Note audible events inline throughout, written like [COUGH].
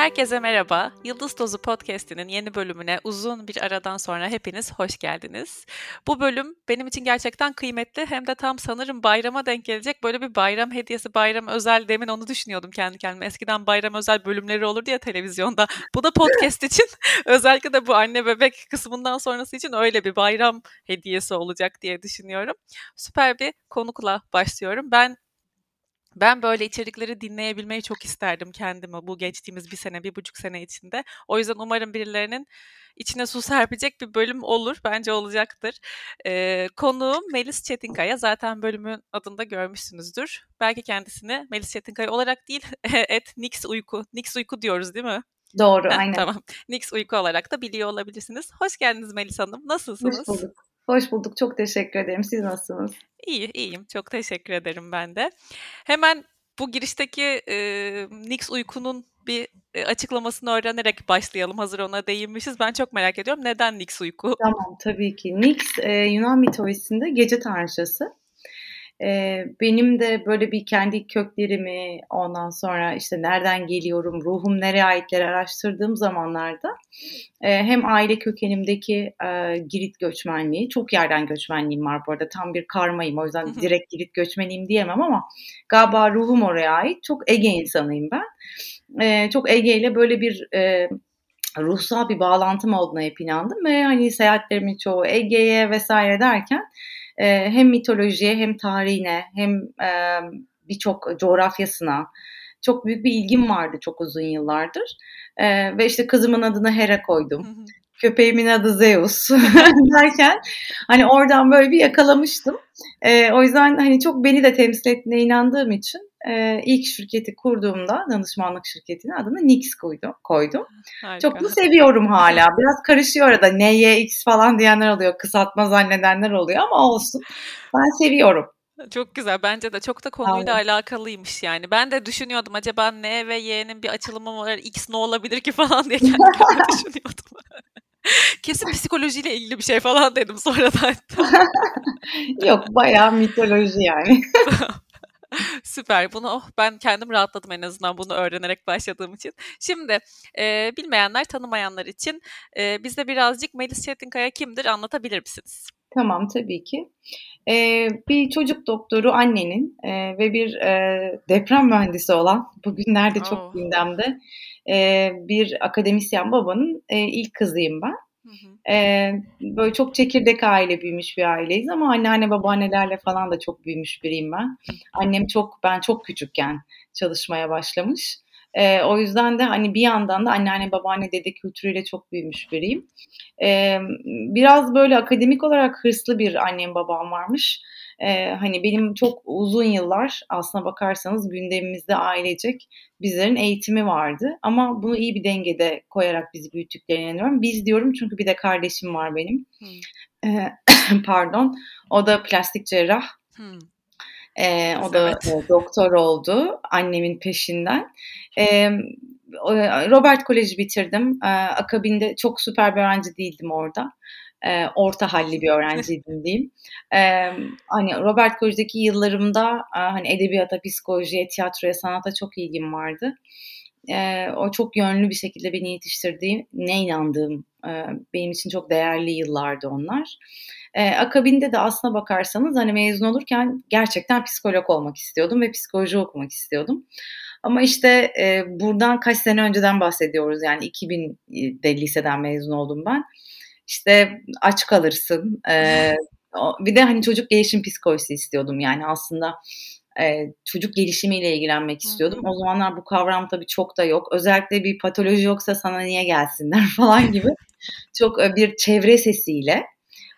Herkese merhaba. Yıldız Tozu Podcast'inin yeni bölümüne uzun bir aradan sonra hepiniz hoş geldiniz. Bu bölüm benim için gerçekten kıymetli hem de tam sanırım bayrama denk gelecek böyle bir bayram hediyesi, bayram özel demin onu düşünüyordum kendi kendime. Eskiden bayram özel bölümleri olurdu ya televizyonda. Bu da podcast için [LAUGHS] özellikle de bu anne bebek kısmından sonrası için öyle bir bayram hediyesi olacak diye düşünüyorum. Süper bir konukla başlıyorum. Ben ben böyle içerikleri dinleyebilmeyi çok isterdim kendime bu geçtiğimiz bir sene, bir buçuk sene içinde. O yüzden umarım birilerinin içine su serpecek bir bölüm olur. Bence olacaktır. Ee, konuğum Melis Çetinkaya. Zaten bölümün adında görmüşsünüzdür. Belki kendisini Melis Çetinkaya olarak değil, [LAUGHS] et Nix Uyku. Nix Uyku diyoruz değil mi? Doğru, aynen. Tamam. Nix Uyku olarak da biliyor olabilirsiniz. Hoş geldiniz Melis Hanım. Nasılsınız? Hoş bulduk. Hoş bulduk. Çok teşekkür ederim. Siz nasılsınız? İyi, iyiyim. Çok teşekkür ederim ben de. Hemen bu girişteki e, Nix uykunun bir açıklamasını öğrenerek başlayalım. Hazır ona değinmişiz. Ben çok merak ediyorum. Neden Nix uyku? Tamam, tabii ki. Nix e, Yunan mitolojisinde gece tanrıçası. Ee, benim de böyle bir kendi köklerimi ondan sonra işte nereden geliyorum, ruhum nereye aitleri araştırdığım zamanlarda e, hem aile kökenimdeki e, Girit göçmenliği, çok yerden göçmenliğim var bu arada tam bir karmayım o yüzden direkt Girit göçmeniyim diyemem ama galiba ruhum oraya ait. Çok Ege insanıyım ben. E, çok Ege ile böyle bir e, ruhsal bir bağlantım olduğuna hep inandım ve hani seyahatlerimin çoğu Ege'ye vesaire derken e, hem mitolojiye hem tarihine hem e, birçok coğrafyasına çok büyük bir ilgim vardı çok uzun yıllardır. E, ve işte kızımın adını Hera koydum. Köpeğimin adı Zeus [LAUGHS] derken hani oradan böyle bir yakalamıştım. E, o yüzden hani çok beni de temsil ettiğine inandığım için e, ilk şirketi kurduğumda danışmanlık şirketinin adını Nix koydum. koydum. Çok da seviyorum hala. Biraz karışıyor arada NYX falan diyenler oluyor. Kısaltma zannedenler oluyor ama olsun. Ben seviyorum. Çok güzel. Bence de çok da konuyla Aynen. alakalıymış yani. Ben de düşünüyordum acaba N ve Y'nin bir açılımı var. X ne olabilir ki falan diye kendi kendime [LAUGHS] düşünüyordum. [LAUGHS] Kesin psikolojiyle ilgili bir şey falan dedim sonradan. [LAUGHS] Yok bayağı mitoloji yani. Süper. Bunu oh, ben kendim rahatladım en azından bunu öğrenerek başladığım için. Şimdi e, bilmeyenler, tanımayanlar için e, bize birazcık Melis Çetinkaya kimdir anlatabilir misiniz? Tamam tabii ki. Ee, bir çocuk doktoru annenin e, ve bir e, deprem mühendisi olan bugünlerde çok oh. gündemde e, bir akademisyen babanın e, ilk kızıyım ben. Ee, böyle çok çekirdek aile büyümüş bir aileyiz ama anneanne babaannelerle falan da çok büyümüş biriyim ben. Annem çok ben çok küçükken çalışmaya başlamış. Ee, o yüzden de hani bir yandan da anneanne babaanne dede kültürüyle çok büyümüş biriyim. Ee, biraz böyle akademik olarak hırslı bir annem babam varmış e, hani benim çok uzun yıllar aslına bakarsanız gündemimizde ailecek bizlerin eğitimi vardı. Ama bunu iyi bir dengede koyarak bizi büyüttüklerine inanıyorum. Biz diyorum çünkü bir de kardeşim var benim. Hmm. E, [COUGHS] pardon. O da plastik cerrah. Hmm. E, o da evet. doktor oldu annemin peşinden. E, Robert Koleji bitirdim. E, akabinde çok süper bir öğrenci değildim orada e, orta halli bir öğrenciydim diyeyim. E, hani Robert Kolej'deki yıllarımda e, hani edebiyata, psikolojiye, tiyatroya, sanata çok ilgim vardı. E, o çok yönlü bir şekilde beni yetiştirdiğim, ne inandığım e, benim için çok değerli yıllardı onlar. E, akabinde de aslına bakarsanız hani mezun olurken gerçekten psikolog olmak istiyordum ve psikoloji okumak istiyordum. Ama işte e, buradan kaç sene önceden bahsediyoruz yani 2000'de liseden mezun oldum ben işte aç kalırsın. Ee, bir de hani çocuk gelişim psikolojisi istiyordum yani aslında e, çocuk gelişimiyle ilgilenmek istiyordum. O zamanlar bu kavram tabii çok da yok. Özellikle bir patoloji yoksa sana niye gelsinler [LAUGHS] falan gibi çok e, bir çevre sesiyle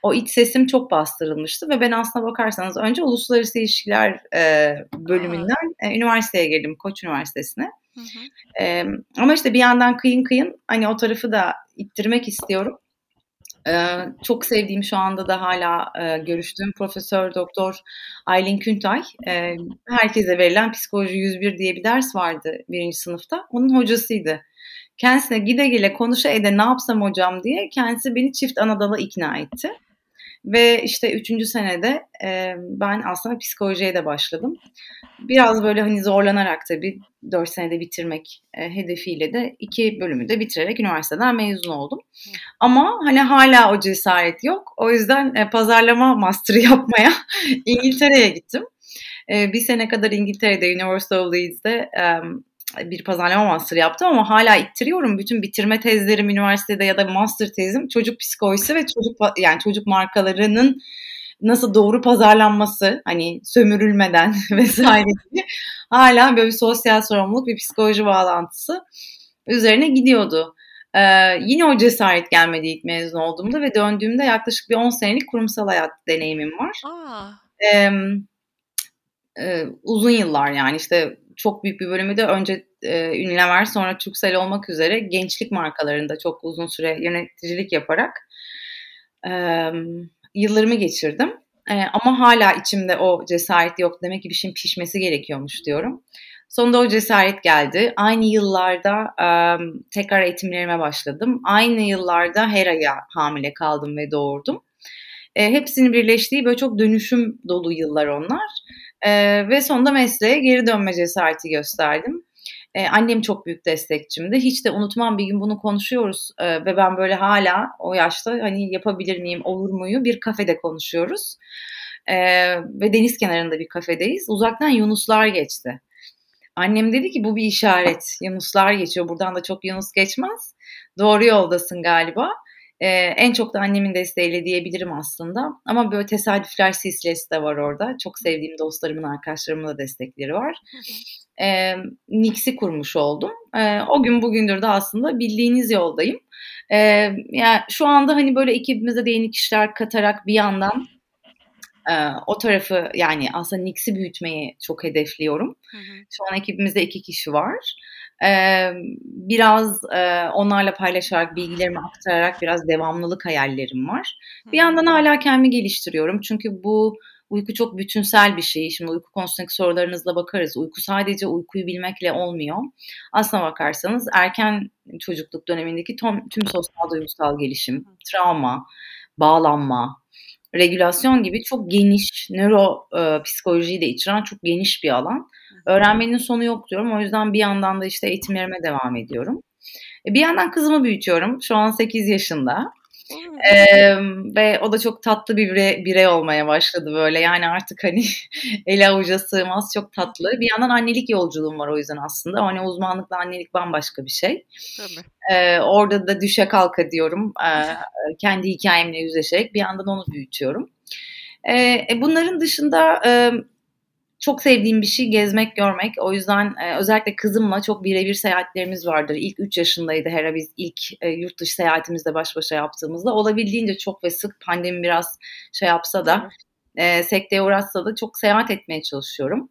o iç sesim çok bastırılmıştı ve ben aslına bakarsanız önce uluslararası ilişkiler e, bölümünden e, üniversiteye girdim Koç Üniversitesi'ne. Hı hı. E, ama işte bir yandan kıyın kıyın hani o tarafı da ittirmek istiyorum. Ee, çok sevdiğim şu anda da hala e, görüştüğüm Profesör Doktor Aylin Küntay. E, herkese verilen Psikoloji 101 diye bir ders vardı birinci sınıfta. Onun hocasıydı. Kendisine gide gele konuşa ede ne yapsam hocam diye kendisi beni çift Anadolu'a ikna etti. Ve işte üçüncü senede e, ben aslında psikolojiye de başladım. Biraz böyle hani zorlanarak tabii dört senede bitirmek e, hedefiyle de iki bölümü de bitirerek üniversiteden mezun oldum. Ama hani hala o cesaret yok. O yüzden e, pazarlama master'ı [LAUGHS] yapmaya İngiltere'ye gittim. E, bir sene kadar İngiltere'de University of Leeds'de e, bir pazarlama master yaptım ama hala ittiriyorum. Bütün bitirme tezlerim üniversitede ya da master tezim çocuk psikolojisi ve çocuk yani çocuk markalarının nasıl doğru pazarlanması hani sömürülmeden [LAUGHS] vesaire gibi hala böyle bir sosyal sorumluluk bir psikoloji bağlantısı üzerine gidiyordu. Ee, yine o cesaret gelmedi ilk mezun olduğumda ve döndüğümde yaklaşık bir 10 senelik kurumsal hayat deneyimim var. Aa. Ee, e, uzun yıllar yani işte çok büyük bir bölümü de önce e, Unilever sonra Turkcell olmak üzere gençlik markalarında çok uzun süre yöneticilik yaparak e, yıllarımı geçirdim. E, ama hala içimde o cesaret yok. Demek ki bir şeyin pişmesi gerekiyormuş diyorum. Sonunda o cesaret geldi. Aynı yıllarda e, tekrar eğitimlerime başladım. Aynı yıllarda Hera'ya hamile kaldım ve doğurdum. E, hepsinin birleştiği böyle çok dönüşüm dolu yıllar onlar. E, ve sonunda mesleğe geri dönme cesareti gösterdim. Ee, annem çok büyük destekçimdi. Hiç de unutmam bir gün bunu konuşuyoruz ee, ve ben böyle hala o yaşta hani yapabilir miyim, olur muyu bir kafede konuşuyoruz. Ee, ve deniz kenarında bir kafedeyiz. Uzaktan Yunuslar geçti. Annem dedi ki bu bir işaret. Yunuslar geçiyor. Buradan da çok Yunus geçmez. Doğru yoldasın galiba. Ee, en çok da annemin desteğiyle diyebilirim aslında. Ama böyle tesadüfler silsilesi de var orada. Çok sevdiğim dostlarımın, arkadaşlarımın da destekleri var. Ee, Nix'i kurmuş oldum. Ee, o gün bugündür de aslında bildiğiniz yoldayım. Ee, yani şu anda hani böyle ekibimize de yeni kişiler katarak bir yandan e, o tarafı yani aslında Nix'i büyütmeyi çok hedefliyorum. Hı hı. Şu an ekibimizde iki kişi var. Ee, biraz e, onlarla paylaşarak, bilgilerimi aktararak biraz devamlılık hayallerim var. Bir yandan hala kendimi geliştiriyorum. Çünkü bu uyku çok bütünsel bir şey. Şimdi uyku konusundaki sorularınızla bakarız. Uyku sadece uykuyu bilmekle olmuyor. Aslına bakarsanız erken çocukluk dönemindeki tüm, tüm sosyal duygusal gelişim, travma, bağlanma, regülasyon gibi çok geniş nöro e, psikolojiyi de içeren çok geniş bir alan. Öğrenmenin sonu yok diyorum. O yüzden bir yandan da işte eğitimlerime devam ediyorum. E, bir yandan kızımı büyütüyorum. Şu an 8 yaşında. Ee, ve o da çok tatlı bir birey, birey olmaya başladı böyle. Yani artık hani [LAUGHS] ele avuca sığmaz çok tatlı. Bir yandan annelik yolculuğum var o yüzden aslında. Hani uzmanlıkla annelik bambaşka bir şey. Tabii. Ee, orada da düşe kalka diyorum. Ee, kendi hikayemle yüzleşerek bir yandan onu büyütüyorum. Ee, bunların dışında e, çok sevdiğim bir şey gezmek, görmek. O yüzden e, özellikle kızımla çok birebir seyahatlerimiz vardır. İlk 3 yaşındaydı Hera biz ilk e, yurt dışı seyahatimizde baş başa yaptığımızda. Olabildiğince çok ve sık pandemi biraz şey yapsa da e, sekteye uğratsa da çok seyahat etmeye çalışıyorum.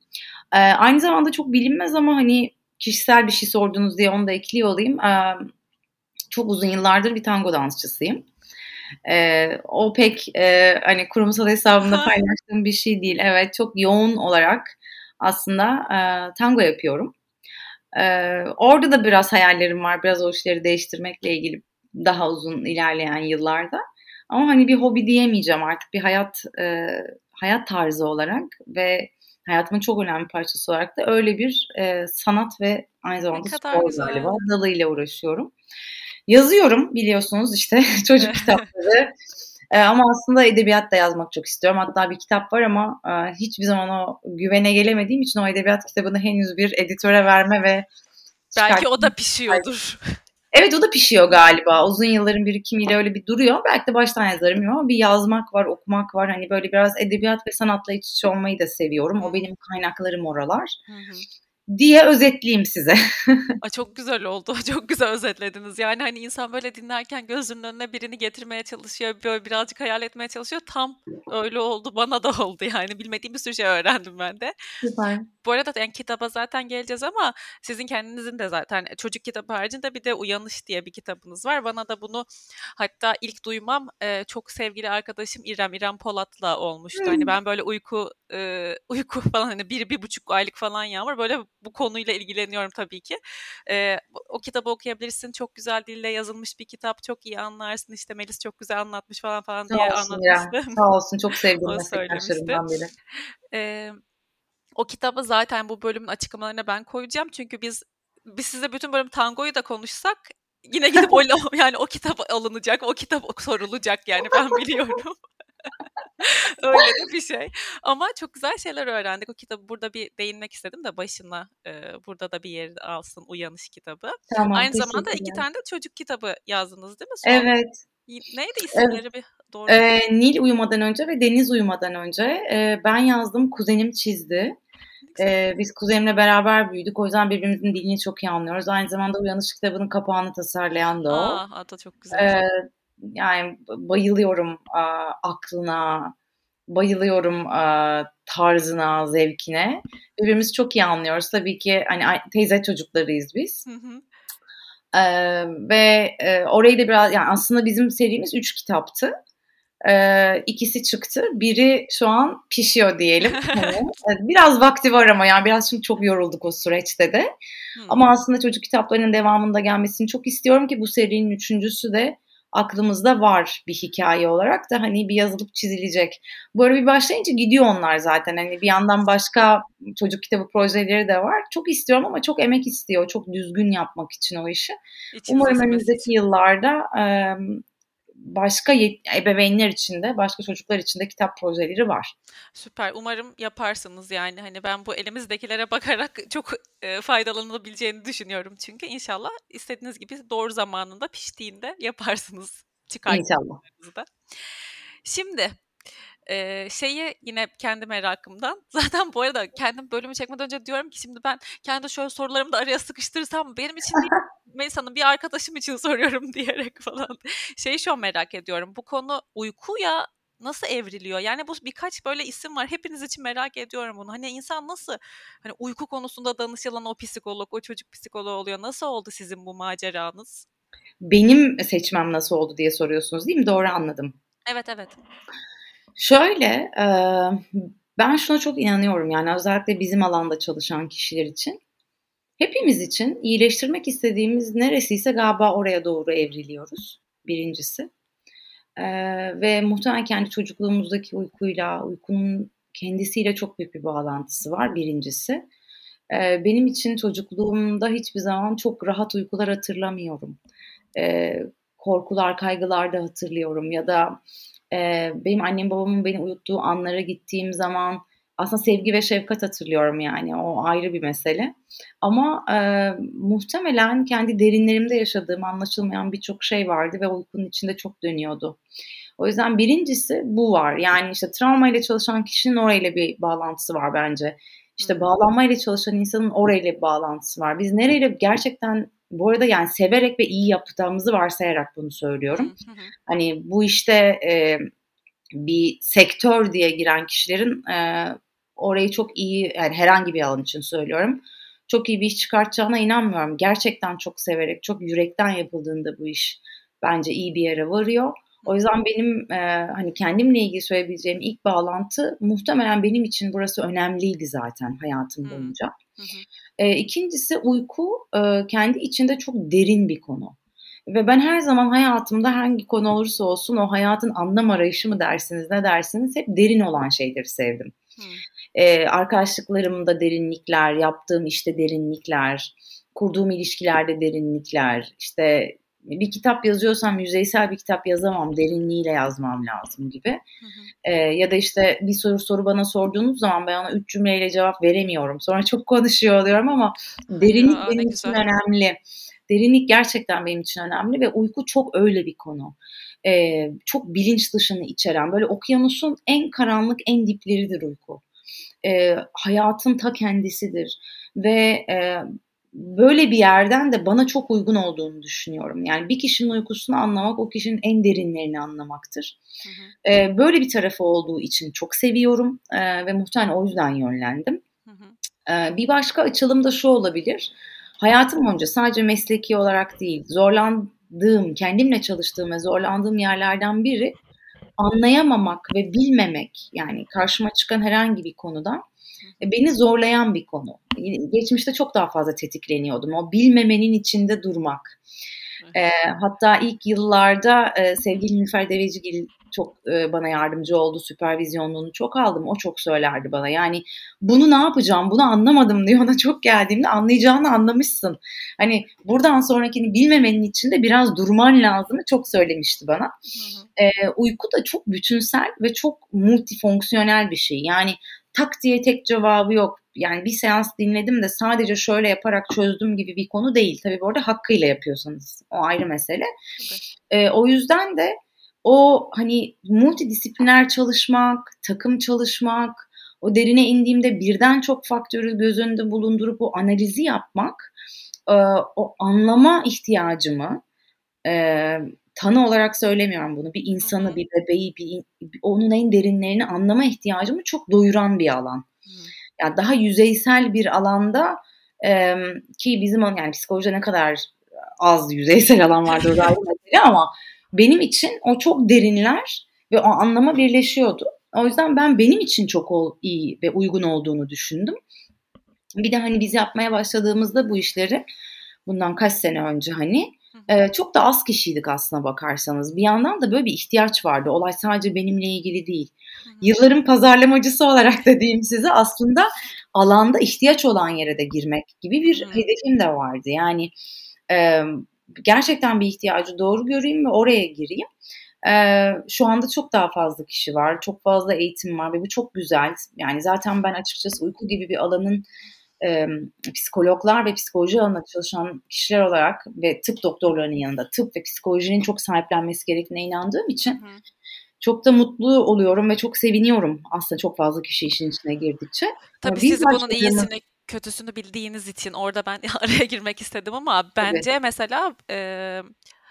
E, aynı zamanda çok bilinmez ama hani kişisel bir şey sordunuz diye onu da ekliyor olayım. E, çok uzun yıllardır bir tango dansçısıyım. E, o pek e, hani kurumsal hesabımda paylaştığım bir şey değil. Evet çok yoğun olarak aslında e, tango yapıyorum. E, orada da biraz hayallerim var. Biraz o işleri değiştirmekle ilgili daha uzun ilerleyen yıllarda. Ama hani bir hobi diyemeyeceğim artık bir hayat e, hayat tarzı olarak ve hayatımın çok önemli parçası olarak da öyle bir e, sanat ve aynı zamanda spor galiba dalıyla uğraşıyorum. Yazıyorum biliyorsunuz işte [LAUGHS] çocuk [LAUGHS] kitapları. Ee, ama aslında edebiyat da yazmak çok istiyorum. Hatta bir kitap var ama e, hiçbir zaman o güvene gelemediğim için o edebiyat kitabını henüz bir editöre verme ve Belki o da pişiyordur. [LAUGHS] Evet o da pişiyor galiba. Uzun yılların birikimiyle öyle bir duruyor. Belki de baştan yazarım ama bir yazmak var, okumak var. Hani böyle biraz edebiyat ve sanatla iç içe olmayı da seviyorum. O benim kaynaklarım oralar. Hı hı diye özetleyeyim size. [LAUGHS] A, çok güzel oldu. [LAUGHS] Çok güzel özetlediniz. Yani hani insan böyle dinlerken gözünün önüne birini getirmeye çalışıyor. Böyle birazcık hayal etmeye çalışıyor. Tam öyle oldu. Bana da oldu yani. Bilmediğim bir sürü şey öğrendim ben de. Süper. Bu arada yani kitaba zaten geleceğiz ama sizin kendinizin de zaten çocuk kitabı haricinde bir de Uyanış diye bir kitabınız var. Bana da bunu hatta ilk duymam çok sevgili arkadaşım İrem, İrem Polat'la olmuştu. Hani ben böyle uyku e, uyku [LAUGHS] falan hani bir, bir buçuk aylık falan Yağmur. Böyle bu konuyla ilgileniyorum tabii ki. E, o kitabı okuyabilirsin. Çok güzel dille yazılmış bir kitap. Çok iyi anlarsın. İşte Melis çok güzel anlatmış falan falan Sağ diye anlatmıştı. Ya. [LAUGHS] Sağ olsun. Çok sevdim o meslektaşlarımdan biri. E, o kitabı zaten bu bölümün açıklamalarına ben koyacağım. Çünkü biz biz size bütün bölüm tangoyu da konuşsak yine gidip [LAUGHS] o yani o kitap alınacak, o kitap sorulacak yani ben biliyorum. [LAUGHS] Öyle de bir şey. Ama çok güzel şeyler öğrendik. O kitabı burada bir değinmek istedim de başına e, burada da bir yer alsın Uyanış kitabı. Tamam, Aynı zamanda iki tane de çocuk kitabı yazdınız değil mi? Son, evet. Neydi isimleri evet. bir doğru? Ee, Nil uyumadan önce ve Deniz uyumadan önce e, ben yazdım, kuzenim çizdi. Ee, biz kuzenimle beraber büyüdük. O yüzden birbirimizin dilini çok iyi anlıyoruz. Aynı zamanda Uyanış kitabının kapağını tasarlayan da o. Aa, adı çok güzel. Ee, yani bayılıyorum a, aklına, bayılıyorum a, tarzına, zevkine. Birbirimizi çok iyi anlıyoruz. Tabii ki hani teyze çocuklarıyız biz. Hı hı. Ee, ve e, orayı da biraz yani aslında bizim serimiz üç kitaptı. Ee, ikisi çıktı. Biri şu an pişiyor diyelim. [LAUGHS] Hani, biraz vakti var ama yani biraz şimdi çok yorulduk o süreçte de. Hmm. Ama aslında çocuk kitaplarının devamında gelmesini çok istiyorum ki bu serinin üçüncüsü de aklımızda var bir hikaye olarak da hani bir yazılıp çizilecek. Böyle bir başlayınca gidiyor onlar zaten. Hani bir yandan başka çocuk kitabı projeleri de var. Çok istiyorum ama çok emek istiyor. Çok düzgün yapmak için o işi. İçinize Umarım önümüzdeki yıllarda başka ebeveynler için de başka çocuklar için de kitap projeleri var. Süper. Umarım yaparsınız yani. Hani ben bu elimizdekilere bakarak [LAUGHS] çok e, faydalanabileceğini düşünüyorum. Çünkü inşallah istediğiniz gibi doğru zamanında piştiğinde yaparsınız. Çıkar İnşallah. Şimdi ee, şeyi yine kendi merakımdan. [LAUGHS] Zaten bu arada kendim bölümü çekmeden önce diyorum ki şimdi ben kendi şöyle sorularımı da araya sıkıştırırsam benim için [LAUGHS] değil, Melisa'nın bir arkadaşım için soruyorum [LAUGHS] diyerek falan. Şeyi şu an merak ediyorum. Bu konu uykuya nasıl evriliyor? Yani bu birkaç böyle isim var. Hepiniz için merak ediyorum bunu. Hani insan nasıl hani uyku konusunda danışılan o psikolog, o çocuk psikoloğu oluyor. Nasıl oldu sizin bu maceranız? Benim seçmem nasıl oldu diye soruyorsunuz değil mi? Doğru anladım. Evet evet. Şöyle, ben şuna çok inanıyorum yani özellikle bizim alanda çalışan kişiler için. Hepimiz için iyileştirmek istediğimiz neresiyse galiba oraya doğru evriliyoruz birincisi. ve muhtemelen kendi çocukluğumuzdaki uykuyla, uykunun kendisiyle çok büyük bir bağlantısı var birincisi. benim için çocukluğumda hiçbir zaman çok rahat uykular hatırlamıyorum. korkular, kaygılar da hatırlıyorum ya da e, benim annem babamın beni uyuttuğu anlara gittiğim zaman aslında sevgi ve şefkat hatırlıyorum yani o ayrı bir mesele. Ama e, muhtemelen kendi derinlerimde yaşadığım anlaşılmayan birçok şey vardı ve uykunun içinde çok dönüyordu. O yüzden birincisi bu var. Yani işte travmayla çalışan kişinin orayla bir bağlantısı var bence. İşte bağlanmayla çalışan insanın orayla bir bağlantısı var. Biz nereyle gerçekten bu arada yani severek ve iyi yaptığımızı varsayarak bunu söylüyorum. Hı hı. Hani bu işte e, bir sektör diye giren kişilerin e, orayı çok iyi yani herhangi bir alan için söylüyorum. Çok iyi bir iş çıkartacağına inanmıyorum. Gerçekten çok severek, çok yürekten yapıldığında bu iş bence iyi bir yere varıyor. O yüzden benim e, hani kendimle ilgili söyleyebileceğim ilk bağlantı muhtemelen benim için burası önemliydi zaten hayatım boyunca. Hı hı. E, ikincisi uyku e, kendi içinde çok derin bir konu. Ve ben her zaman hayatımda hangi konu olursa olsun o hayatın anlam arayışı mı dersiniz ne dersiniz hep derin olan şeyleri sevdim. Hmm. Ee, arkadaşlıklarımda derinlikler, yaptığım işte derinlikler, kurduğum ilişkilerde derinlikler, işte bir kitap yazıyorsam yüzeysel bir kitap yazamam, derinliğiyle yazmam lazım gibi. Hı hı. Ee, ya da işte bir soru soru bana sorduğunuz zaman ben ona üç cümleyle cevap veremiyorum. Sonra çok konuşuyor oluyorum ama derinlik ya, benim için önemli. Derinlik gerçekten benim için önemli ve uyku çok öyle bir konu. Ee, çok bilinç dışını içeren, böyle okyanusun en karanlık, en dipleridir uyku. Ee, hayatın ta kendisidir ve e, böyle bir yerden de bana çok uygun olduğunu düşünüyorum. Yani bir kişinin uykusunu anlamak o kişinin en derinlerini anlamaktır. Hı hı. Ee, böyle bir tarafı olduğu için çok seviyorum ee, ve muhtemelen o yüzden yönlendim. Hı hı. Ee, bir başka açılım da şu olabilir. Hayatım boyunca sadece mesleki olarak değil, zorlandığım, kendimle çalıştığım ve zorlandığım yerlerden biri anlayamamak ve bilmemek yani karşıma çıkan herhangi bir konuda e, beni zorlayan bir konu. Geçmişte çok daha fazla tetikleniyordum. O bilmemenin içinde durmak. E, hatta ilk yıllarda e, sevgili Nilüfer Devecigil çok e, bana yardımcı oldu. Süpervizyonluğunu çok aldım. O çok söylerdi bana. Yani bunu ne yapacağım? Bunu anlamadım [LAUGHS] diyor. Ona çok geldiğimde anlayacağını anlamışsın. Hani buradan sonrakini bilmemenin içinde biraz durman lazımı çok söylemişti bana. Hı hı. E, uyku da çok bütünsel ve çok multifonksiyonel bir şey. Yani tak diye tek cevabı yok. Yani bir seans dinledim de sadece şöyle yaparak çözdüm gibi bir konu değil. Tabii bu arada hakkıyla yapıyorsanız o ayrı mesele. Okay. E, o yüzden de o hani multidisipliner çalışmak, takım çalışmak, o derine indiğimde birden çok faktörü göz önünde bulundurup o analizi yapmak, e, o anlama ihtiyacımı e, tanı olarak söylemiyorum bunu. Bir insanı, bir bebeği, bir, onun en derinlerini anlama ihtiyacımı çok doyuran bir alan. Yani daha yüzeysel bir alanda ki bizim yani psikolojide ne kadar az yüzeysel alan vardır ayrı [LAUGHS] ama benim için o çok derinler ve o anlama birleşiyordu. O yüzden ben benim için çok iyi ve uygun olduğunu düşündüm. Bir de hani biz yapmaya başladığımızda bu işleri bundan kaç sene önce hani e, çok da az kişiydik aslına bakarsanız. Bir yandan da böyle bir ihtiyaç vardı. Olay sadece benimle ilgili değil. Yılların pazarlamacısı olarak da diyeyim size aslında alanda ihtiyaç olan yere de girmek gibi bir hedefim de vardı. Yani e, gerçekten bir ihtiyacı doğru göreyim ve oraya gireyim. Ee, şu anda çok daha fazla kişi var, çok fazla eğitim var ve bu çok güzel. Yani zaten ben açıkçası uyku gibi bir alanın e, psikologlar ve psikoloji alanında çalışan kişiler olarak ve tıp doktorlarının yanında tıp ve psikolojinin çok sahiplenmesi gerektiğine inandığım için hı çok da mutlu oluyorum ve çok seviniyorum aslında çok fazla kişi işin içine girdikçe. Tabii siz bunun iyisini kötüsünü bildiğiniz için orada ben [LAUGHS] araya girmek istedim ama bence evet. mesela e,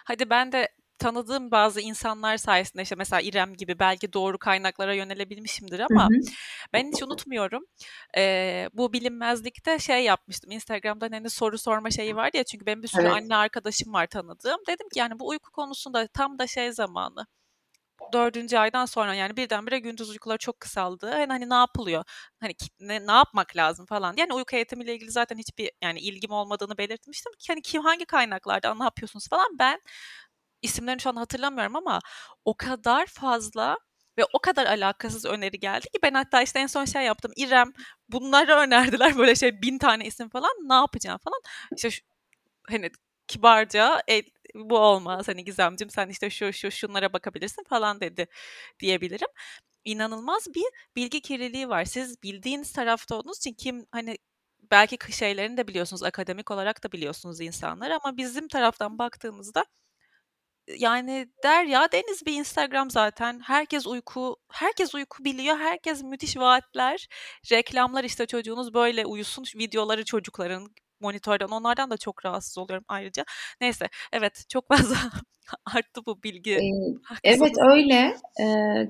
hadi ben de tanıdığım bazı insanlar sayesinde işte mesela İrem gibi belki doğru kaynaklara yönelebilmişimdir ama hı hı. ben hiç unutmuyorum. E, bu bilinmezlikte şey yapmıştım. Instagram'da hani soru sorma şeyi var ya çünkü benim bir sürü evet. anne arkadaşım var tanıdığım. Dedim ki yani bu uyku konusunda tam da şey zamanı dördüncü aydan sonra yani birdenbire gündüz uykuları çok kısaldı. Yani hani ne yapılıyor? Hani ne, ne yapmak lazım falan. Yani uyku eğitimiyle ilgili zaten hiçbir yani ilgim olmadığını belirtmiştim. Hani kim hangi kaynaklarda ne yapıyorsunuz falan ben isimlerini şu an hatırlamıyorum ama o kadar fazla ve o kadar alakasız öneri geldi ki ben hatta işte en son şey yaptım. İrem bunları önerdiler böyle şey bin tane isim falan ne yapacağım falan. İşte şu, hani kibarca e, bu olmaz hani Gizemcim sen işte şu şu şunlara bakabilirsin falan dedi diyebilirim. İnanılmaz bir bilgi kirliliği var. Siz bildiğiniz tarafta olduğunuz için kim hani belki şeylerini de biliyorsunuz akademik olarak da biliyorsunuz insanlar ama bizim taraftan baktığımızda yani Derya Deniz bir Instagram zaten. Herkes uyku, herkes uyku biliyor. Herkes müthiş vaatler, reklamlar işte çocuğunuz böyle uyusun videoları çocukların monitörden onlardan da çok rahatsız oluyorum ayrıca. Neyse evet çok fazla [LAUGHS] arttı bu bilgi. Ee, evet öyle ee,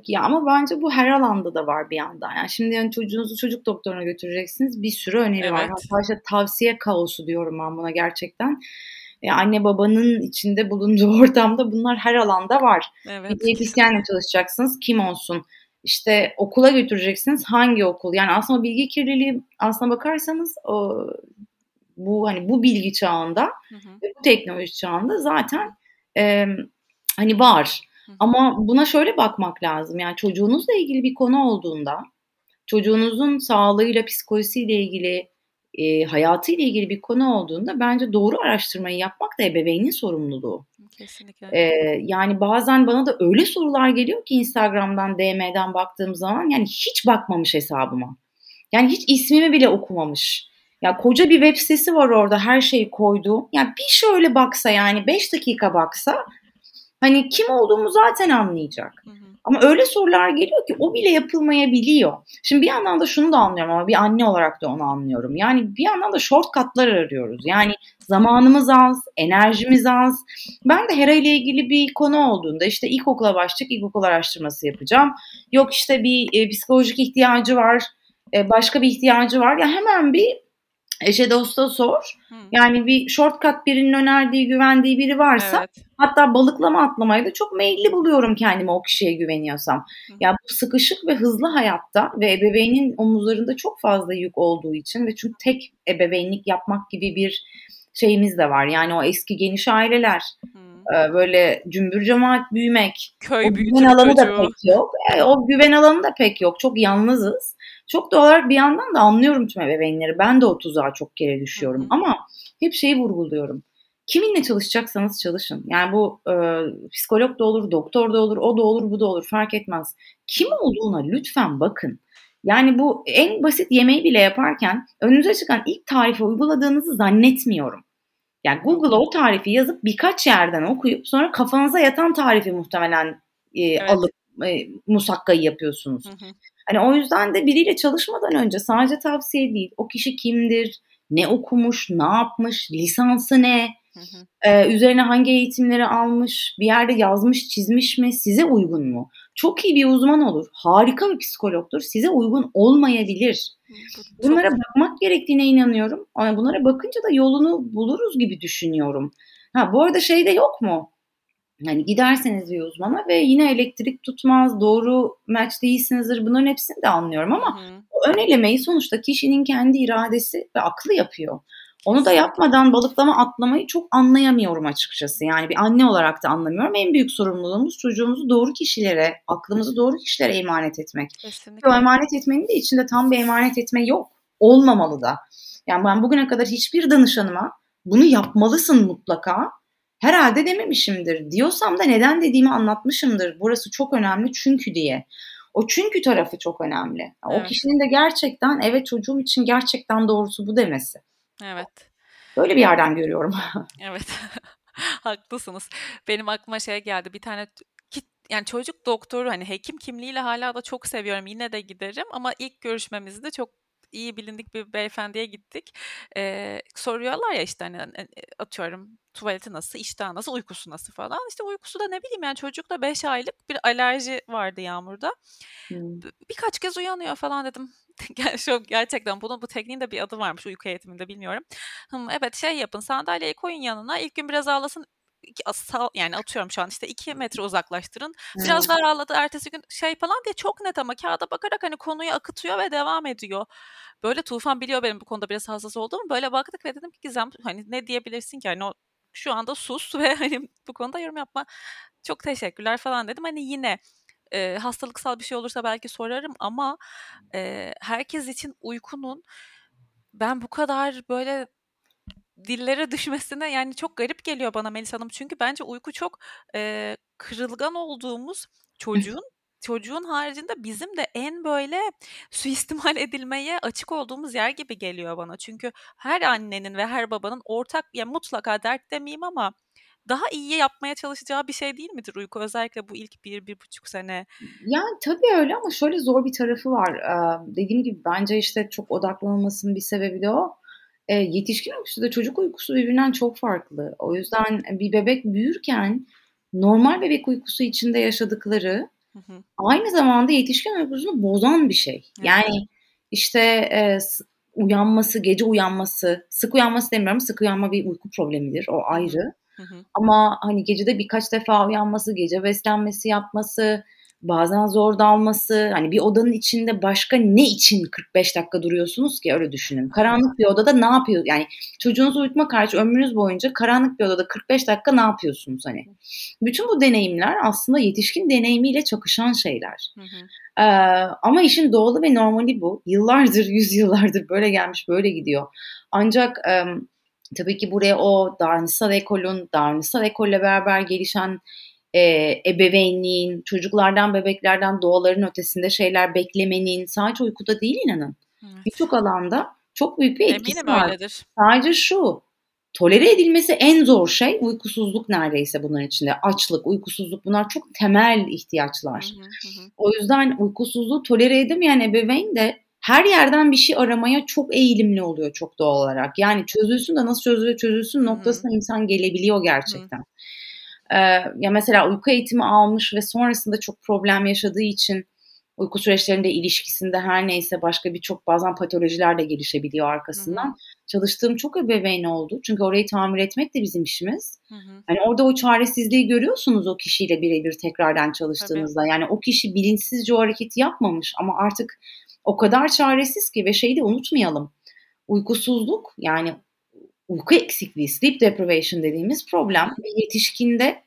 ya ama bence bu her alanda da var bir yandan. Yani şimdi yani çocuğunuzu çocuk doktoruna götüreceksiniz bir sürü öneri evet. var. Hatta işte tavsiye kaosu diyorum ben buna gerçekten. Ee, anne babanın içinde bulunduğu [LAUGHS] ortamda bunlar her alanda var. Evet. Bir diyetisyenle çalışacaksınız kim olsun? İşte okula götüreceksiniz hangi okul? Yani aslında bilgi kirliliği aslına bakarsanız o bu hani bu bilgi çağında hı hı. ve bu teknoloji çağında zaten e, hani var. Hı hı. Ama buna şöyle bakmak lazım. Yani çocuğunuzla ilgili bir konu olduğunda çocuğunuzun sağlığıyla, psikolojisiyle ilgili, e, hayatıyla ilgili bir konu olduğunda bence doğru araştırmayı yapmak da ebeveynin sorumluluğu. Kesinlikle. E, yani bazen bana da öyle sorular geliyor ki Instagram'dan, DM'den baktığım zaman yani hiç bakmamış hesabıma. Yani hiç ismimi bile okumamış. Ya koca bir web sitesi var orada her şeyi koydu. Ya bir şöyle baksa yani 5 dakika baksa hani kim olduğumu zaten anlayacak. Hı hı. Ama öyle sorular geliyor ki o bile yapılmayabiliyor. Şimdi bir yandan da şunu da anlıyorum ama bir anne olarak da onu anlıyorum. Yani bir yandan da shortcutlar arıyoruz. Yani zamanımız az, enerjimiz az. Ben de Hera ile ilgili bir konu olduğunda işte ilkokula başlayacak ilkokul araştırması yapacağım. Yok işte bir e, psikolojik ihtiyacı var, e, başka bir ihtiyacı var. Ya hemen bir Eşe dosta sor. Hı. Yani bir shortcut birinin önerdiği, güvendiği biri varsa evet. hatta balıklama atlamayı da çok meyilli buluyorum kendime o kişiye güveniyorsam. Hı. Ya bu sıkışık ve hızlı hayatta ve ebeveynin omuzlarında çok fazla yük olduğu için ve çünkü tek ebeveynlik yapmak gibi bir şeyimiz de var. Yani o eski geniş aileler, Hı. böyle cümbür cemaat büyümek, köy o güven alanı çocuğu. da pek yok. E, o güven alanı da pek yok. Çok yalnızız. Çok doğal olarak bir yandan da anlıyorum tüm ebeveynleri. Ben de o tuzağa çok kere düşüyorum. Hı hı. Ama hep şeyi vurguluyorum. Kiminle çalışacaksanız çalışın. Yani bu e, psikolog da olur, doktor da olur, o da olur, bu da olur fark etmez. Kim olduğuna lütfen bakın. Yani bu en basit yemeği bile yaparken önünüze çıkan ilk tarifi uyguladığınızı zannetmiyorum. Yani Google'a o tarifi yazıp birkaç yerden okuyup sonra kafanıza yatan tarifi muhtemelen e, evet. alıp e, musakkayı yapıyorsunuz. Hı hı. Hani o yüzden de biriyle çalışmadan önce sadece tavsiye değil. O kişi kimdir? Ne okumuş? Ne yapmış? Lisansı ne? Hı hı. Ee, üzerine hangi eğitimleri almış? Bir yerde yazmış, çizmiş mi? Size uygun mu? Çok iyi bir uzman olur. Harika bir psikologdur. Size uygun olmayabilir. Bunlara bakmak gerektiğine inanıyorum. Ama bunlara bakınca da yolunu buluruz gibi düşünüyorum. Ha bu arada şey de yok mu? Yani giderseniz bir uzmana ve yine elektrik tutmaz, doğru match değilsinizdir bunların hepsini de anlıyorum ama hı ön elemeyi sonuçta kişinin kendi iradesi ve aklı yapıyor. Onu da yapmadan balıklama atlamayı çok anlayamıyorum açıkçası. Yani bir anne olarak da anlamıyorum. En büyük sorumluluğumuz çocuğumuzu doğru kişilere, aklımızı doğru kişilere emanet etmek. Kesinlikle. O emanet etmenin de içinde tam bir emanet etme yok. Olmamalı da. Yani ben bugüne kadar hiçbir danışanıma bunu yapmalısın mutlaka herhalde dememişimdir. Diyorsam da neden dediğimi anlatmışımdır. Burası çok önemli çünkü diye. O çünkü tarafı çok önemli. Evet. O kişinin de gerçekten evet çocuğum için gerçekten doğrusu bu demesi. Evet. Böyle bir yerden görüyorum. [LAUGHS] evet. [LAUGHS] Haklısınız. Benim aklıma şey geldi. Bir tane yani çocuk doktoru hani hekim kimliğiyle hala da çok seviyorum. Yine de giderim ama ilk görüşmemizde çok iyi bilindik bir beyefendiye gittik. Ee, soruyorlar ya işte hani atıyorum tuvaleti nasıl, iştahı nasıl, uykusu nasıl falan. İşte uykusu da ne bileyim yani çocukla 5 aylık bir alerji vardı Yağmur'da. Hmm. Birkaç kez uyanıyor falan dedim. [LAUGHS] Çok gerçekten bunun bu tekniğin de bir adı varmış uyku eğitiminde bilmiyorum. Hım, evet şey yapın sandalyeyi koyun yanına ilk gün biraz ağlasın yani atıyorum şu an işte iki metre uzaklaştırın. Biraz daha ağladı ertesi gün şey falan diye çok net ama kağıda bakarak hani konuyu akıtıyor ve devam ediyor. Böyle Tufan biliyor benim bu konuda biraz hassas olduğumu. Böyle baktık ve dedim ki Gizem hani ne diyebilirsin ki hani o şu anda sus [LAUGHS] ve hani bu konuda yorum yapma. Çok teşekkürler falan dedim. Hani yine e, hastalıksal bir şey olursa belki sorarım ama e, herkes için uykunun ben bu kadar böyle dillere düşmesine yani çok garip geliyor bana Melis Hanım. Çünkü bence uyku çok e, kırılgan olduğumuz çocuğun çocuğun haricinde bizim de en böyle suistimal [LAUGHS] edilmeye açık olduğumuz yer gibi geliyor bana. Çünkü her annenin ve her babanın ortak ya mutlaka dert demeyeyim ama daha iyi yapmaya çalışacağı bir şey değil midir uyku? Özellikle bu ilk bir, bir buçuk sene. Yani tabii öyle ama şöyle zor bir tarafı var. Ee, dediğim gibi bence işte çok odaklanılmasının bir sebebi de o. Ee, yetişkin uykusu da çocuk uykusu birbirinden çok farklı. O yüzden bir bebek büyürken normal bebek uykusu içinde yaşadıkları Hı hı. Aynı zamanda yetişkin uykusunu bozan bir şey. Hı. Yani işte e, uyanması, gece uyanması, sık uyanması demiyorum. Sık uyanma bir uyku problemidir. O ayrı. Hı hı. Ama hani gecede birkaç defa uyanması, gece beslenmesi yapması, bazen zor dalması. Hani bir odanın içinde başka ne için 45 dakika duruyorsunuz ki öyle düşünün. Karanlık bir odada ne yapıyor? Yani çocuğunuzu uyutma karşı ömrünüz boyunca karanlık bir odada 45 dakika ne yapıyorsunuz hani? Bütün bu deneyimler aslında yetişkin deneyimiyle çakışan şeyler. Hı hı. Ee, ama işin doğalı ve normali bu. Yıllardır, [LAUGHS] yüzyıllardır böyle gelmiş, böyle gidiyor. Ancak e, tabii ki buraya o davranışsal ekolün, davranışsal ekolle beraber gelişen e, ebeveynliğin, çocuklardan, bebeklerden doğaların ötesinde şeyler beklemenin sadece uykuda değil inanın. Evet. Birçok alanda çok büyük bir etkisi Eminim var. Öyledir. Sadece şu, tolere edilmesi en zor şey uykusuzluk neredeyse bunların içinde. Açlık, uykusuzluk bunlar çok temel ihtiyaçlar. Hı hı hı. O yüzden uykusuzluğu tolere edemeyen ebeveyn de her yerden bir şey aramaya çok eğilimli oluyor çok doğal olarak. Yani çözülsün de nasıl çözülür çözülsün noktasına hı. insan gelebiliyor gerçekten. Hı. Ee, ya mesela uyku eğitimi almış ve sonrasında çok problem yaşadığı için uyku süreçlerinde ilişkisinde her neyse başka birçok bazen patolojiler de gelişebiliyor arkasından. Hı hı. Çalıştığım çok ebeveyn oldu. Çünkü orayı tamir etmek de bizim işimiz. Hı hı. Yani orada o çaresizliği görüyorsunuz o kişiyle birebir tekrardan çalıştığınızda. Tabii. Yani o kişi bilinçsizce o hareketi yapmamış ama artık o kadar çaresiz ki ve şeyi de unutmayalım. Uykusuzluk yani uyku eksikliği, sleep deprivation dediğimiz problem bir yetişkinde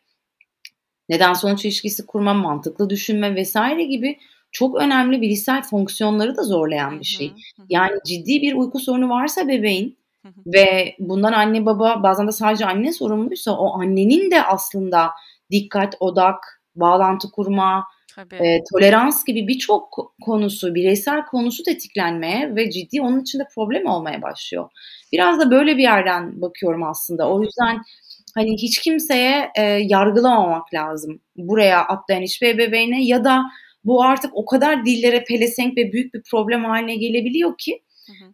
neden sonuç ilişkisi kurma, mantıklı düşünme vesaire gibi çok önemli bilişsel fonksiyonları da zorlayan bir şey. Yani ciddi bir uyku sorunu varsa bebeğin ve bundan anne baba bazen de sadece anne sorumluysa o annenin de aslında dikkat, odak, bağlantı kurma, e, tolerans gibi birçok konusu, bireysel konusu tetiklenmeye ve ciddi onun içinde problem olmaya başlıyor. Biraz da böyle bir yerden bakıyorum aslında. O yüzden hani hiç kimseye e, yargılamamak lazım. Buraya atlayan hiçbir ebeveyne ya da bu artık o kadar dillere pelesenk ve büyük bir problem haline gelebiliyor ki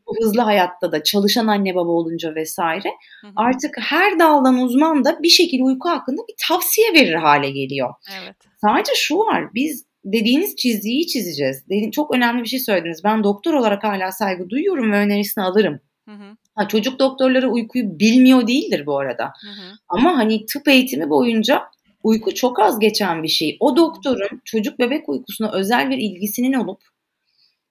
bu hızlı hayatta da çalışan anne baba olunca vesaire hı hı. artık her daldan uzman da bir şekilde uyku hakkında bir tavsiye verir hale geliyor. Evet. Sadece şu var biz dediğiniz çizgiyi çizeceğiz. Çok önemli bir şey söylediniz. Ben doktor olarak hala saygı duyuyorum ve önerisini alırım. Hı hı. Ha, çocuk doktorları uykuyu bilmiyor değildir bu arada. Hı hı. Ama hani tıp eğitimi boyunca uyku çok az geçen bir şey. O doktorun çocuk bebek uykusuna özel bir ilgisinin olup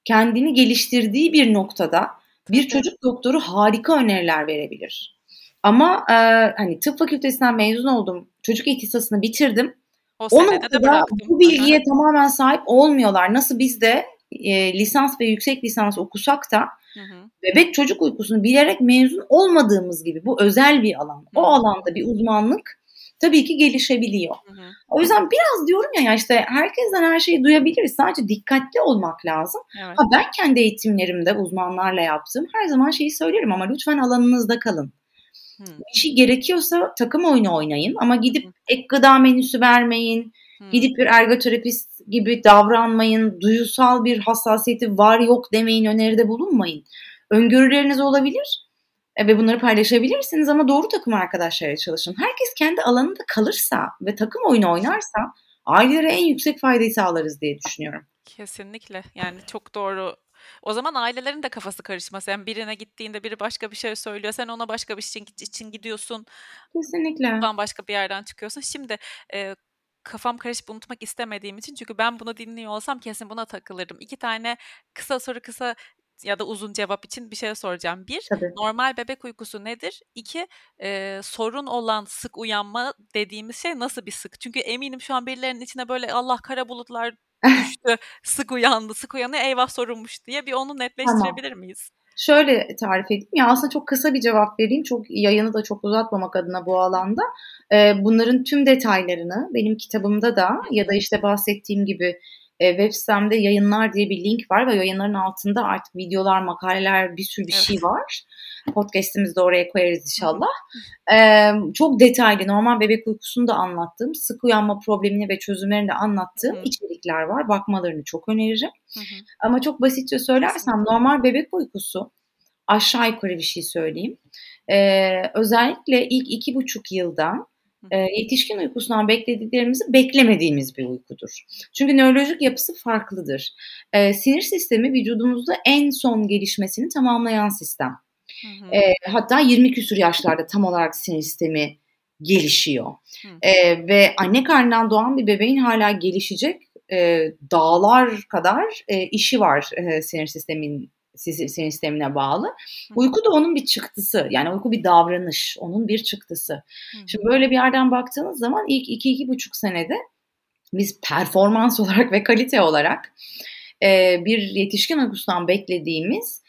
kendini geliştirdiği bir noktada bir çocuk doktoru harika öneriler verebilir. Ama e, hani tıp fakültesinden mezun oldum. Çocuk ihtisasını bitirdim. O, o noktada bu bilgiye tamamen sahip olmuyorlar. Nasıl biz de e, lisans ve yüksek lisans okusak da hı hı. bebek çocuk uykusunu bilerek mezun olmadığımız gibi bu özel bir alan. Hı. O alanda bir uzmanlık tabii ki gelişebiliyor. Hı hı. O yüzden biraz diyorum ya, işte herkesten her şeyi duyabiliriz. Sadece dikkatli olmak lazım. Evet. Ha, ben kendi eğitimlerimde uzmanlarla yaptığım her zaman şeyi söylerim ama lütfen alanınızda kalın. Hmm. Bir şey gerekiyorsa takım oyunu oynayın ama gidip ek gıda menüsü vermeyin. Hmm. Gidip bir ergoterapist gibi davranmayın. Duyusal bir hassasiyeti var yok demeyin, öneride bulunmayın. Öngörüleriniz olabilir e, ve bunları paylaşabilirsiniz ama doğru takım arkadaşlarıyla çalışın. Herkes kendi alanında kalırsa ve takım oyunu oynarsa ailelere en yüksek faydayı sağlarız diye düşünüyorum. Kesinlikle. Yani çok doğru o zaman ailelerin de kafası karışmaz. Yani birine gittiğinde biri başka bir şey söylüyor. Sen ona başka bir şey için gidiyorsun. Kesinlikle. Buradan başka bir yerden çıkıyorsun. Şimdi e, kafam karışıp unutmak istemediğim için çünkü ben bunu dinliyor olsam kesin buna takılırım. İki tane kısa soru kısa ya da uzun cevap için bir şey soracağım. Bir, Tabii. normal bebek uykusu nedir? İki, e, sorun olan sık uyanma dediğimiz şey nasıl bir sık? Çünkü eminim şu an birilerinin içine böyle Allah kara bulutlar [LAUGHS] düştü, sık uyandı, sık uyanıyor, eyvah sorunmuş diye bir onu netleştirebilir tamam. miyiz? Şöyle tarif edeyim. Ya aslında çok kısa bir cevap vereyim. Çok yayını da çok uzatmamak adına bu alanda. Ee, bunların tüm detaylarını benim kitabımda da ya da işte bahsettiğim gibi e, web sitemde yayınlar diye bir link var ve yayınların altında artık videolar, makaleler bir sürü bir evet. şey var. Podcast'imizi de oraya koyarız inşallah. Ee, çok detaylı normal bebek uykusunu da anlattığım, sık uyanma problemini ve çözümlerini de anlattığım Hı-hı. içerikler var. Bakmalarını çok öneririm. Hı-hı. Ama çok basitçe söylersem normal bebek uykusu aşağı yukarı bir şey söyleyeyim. Ee, özellikle ilk iki buçuk yılda e, yetişkin uykusundan beklediklerimizi beklemediğimiz bir uykudur. Çünkü nörolojik yapısı farklıdır. E, sinir sistemi vücudumuzda en son gelişmesini tamamlayan sistem. Hı hı. E, hatta 20 küsur yaşlarda tam olarak sinir sistemi gelişiyor. E, ve anne karnından doğan bir bebeğin hala gelişecek e, dağlar kadar e, işi var e, sinir sistemin sinir sistemine bağlı. Uyku da onun bir çıktısı. Yani uyku bir davranış. Onun bir çıktısı. Şimdi böyle bir yerden baktığınız zaman ilk iki iki buçuk senede biz performans [LAUGHS] olarak ve kalite olarak e, bir yetişkin uykusundan beklediğimiz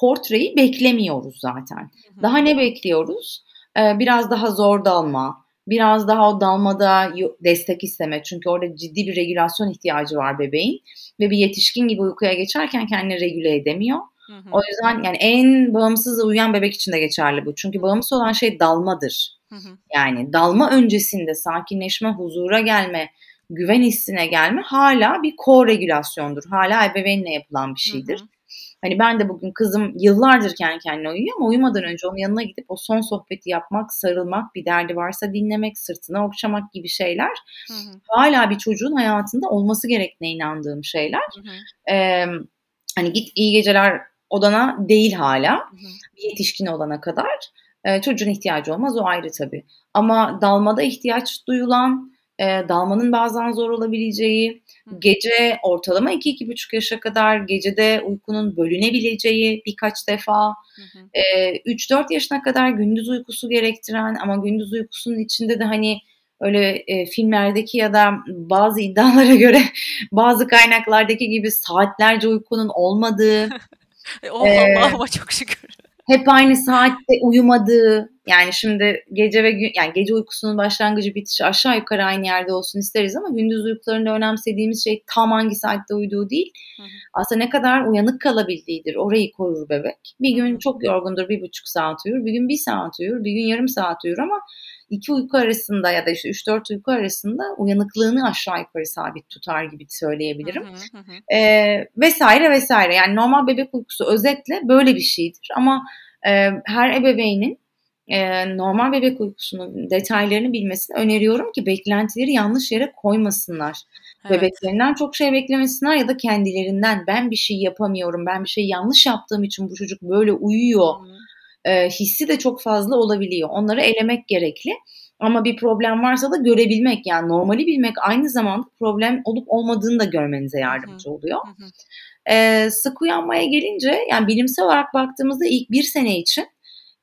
portreyi beklemiyoruz zaten. Daha ne bekliyoruz? E, biraz daha zor dalma, biraz daha o dalmada destek isteme. Çünkü orada ciddi bir regülasyon ihtiyacı var bebeğin ve bir yetişkin gibi uykuya geçerken kendini regüle edemiyor. Hı hı. O yüzden yani en bağımsız uyuyan bebek için de geçerli bu. Çünkü bağımsız olan şey dalmadır. Hı hı. Yani dalma öncesinde sakinleşme, huzura gelme, güven hissine gelme hala bir ko-regülasyondur. Hala ebeveynle yapılan bir şeydir. Hı hı. Hani ben de bugün kızım yıllardır kendi kendine uyuyor ama uyumadan önce onun yanına gidip o son sohbeti yapmak, sarılmak, bir derdi varsa dinlemek, sırtına okşamak gibi şeyler hı hı. hala bir çocuğun hayatında olması gerektiğine inandığım şeyler. Hı hı. Ee, hani git iyi geceler odana değil hala hı hı. bir yetişkin olana kadar. Ee, çocuğun ihtiyacı olmaz o ayrı tabii. Ama dalmada ihtiyaç duyulan, e, dalmanın bazen zor olabileceği, gece ortalama 2-2,5 yaşa kadar gecede uykunun bölünebileceği birkaç defa, e, 3-4 yaşına kadar gündüz uykusu gerektiren ama gündüz uykusunun içinde de hani öyle e, filmlerdeki ya da bazı iddialara [LAUGHS] göre bazı kaynaklardaki gibi saatlerce uykunun olmadığı. [LAUGHS] e, oh Allah'ıma çok şükür hep aynı saatte uyumadığı yani şimdi gece ve gün yani gece uykusunun başlangıcı bitişi aşağı yukarı aynı yerde olsun isteriz ama gündüz uykularında önemsediğimiz şey tam hangi saatte uyuduğu değil. Hı hı. Aslında ne kadar uyanık kalabildiğidir. Orayı korur bebek. Bir gün çok yorgundur bir buçuk saat uyur. Bir gün bir saat uyur. Bir gün yarım saat uyur ama iki uyku arasında ya da işte 3-4 uyku arasında uyanıklığını aşağı yukarı sabit tutar gibi söyleyebilirim. Hı hı hı. E, vesaire vesaire. Yani normal bebek uykusu özetle böyle bir şeydir. Ama e, her ebeveynin e, normal bebek uykusunun detaylarını bilmesini öneriyorum ki beklentileri yanlış yere koymasınlar. Evet. Bebeklerinden çok şey beklemesinler ya da kendilerinden ben bir şey yapamıyorum, ben bir şey yanlış yaptığım için bu çocuk böyle uyuyor. Hı e, hissi de çok fazla olabiliyor. Onları elemek gerekli. Ama bir problem varsa da görebilmek yani normali bilmek aynı zamanda problem olup olmadığını da görmenize yardımcı oluyor. Ee, sık uyanmaya gelince yani bilimsel olarak baktığımızda ilk bir sene için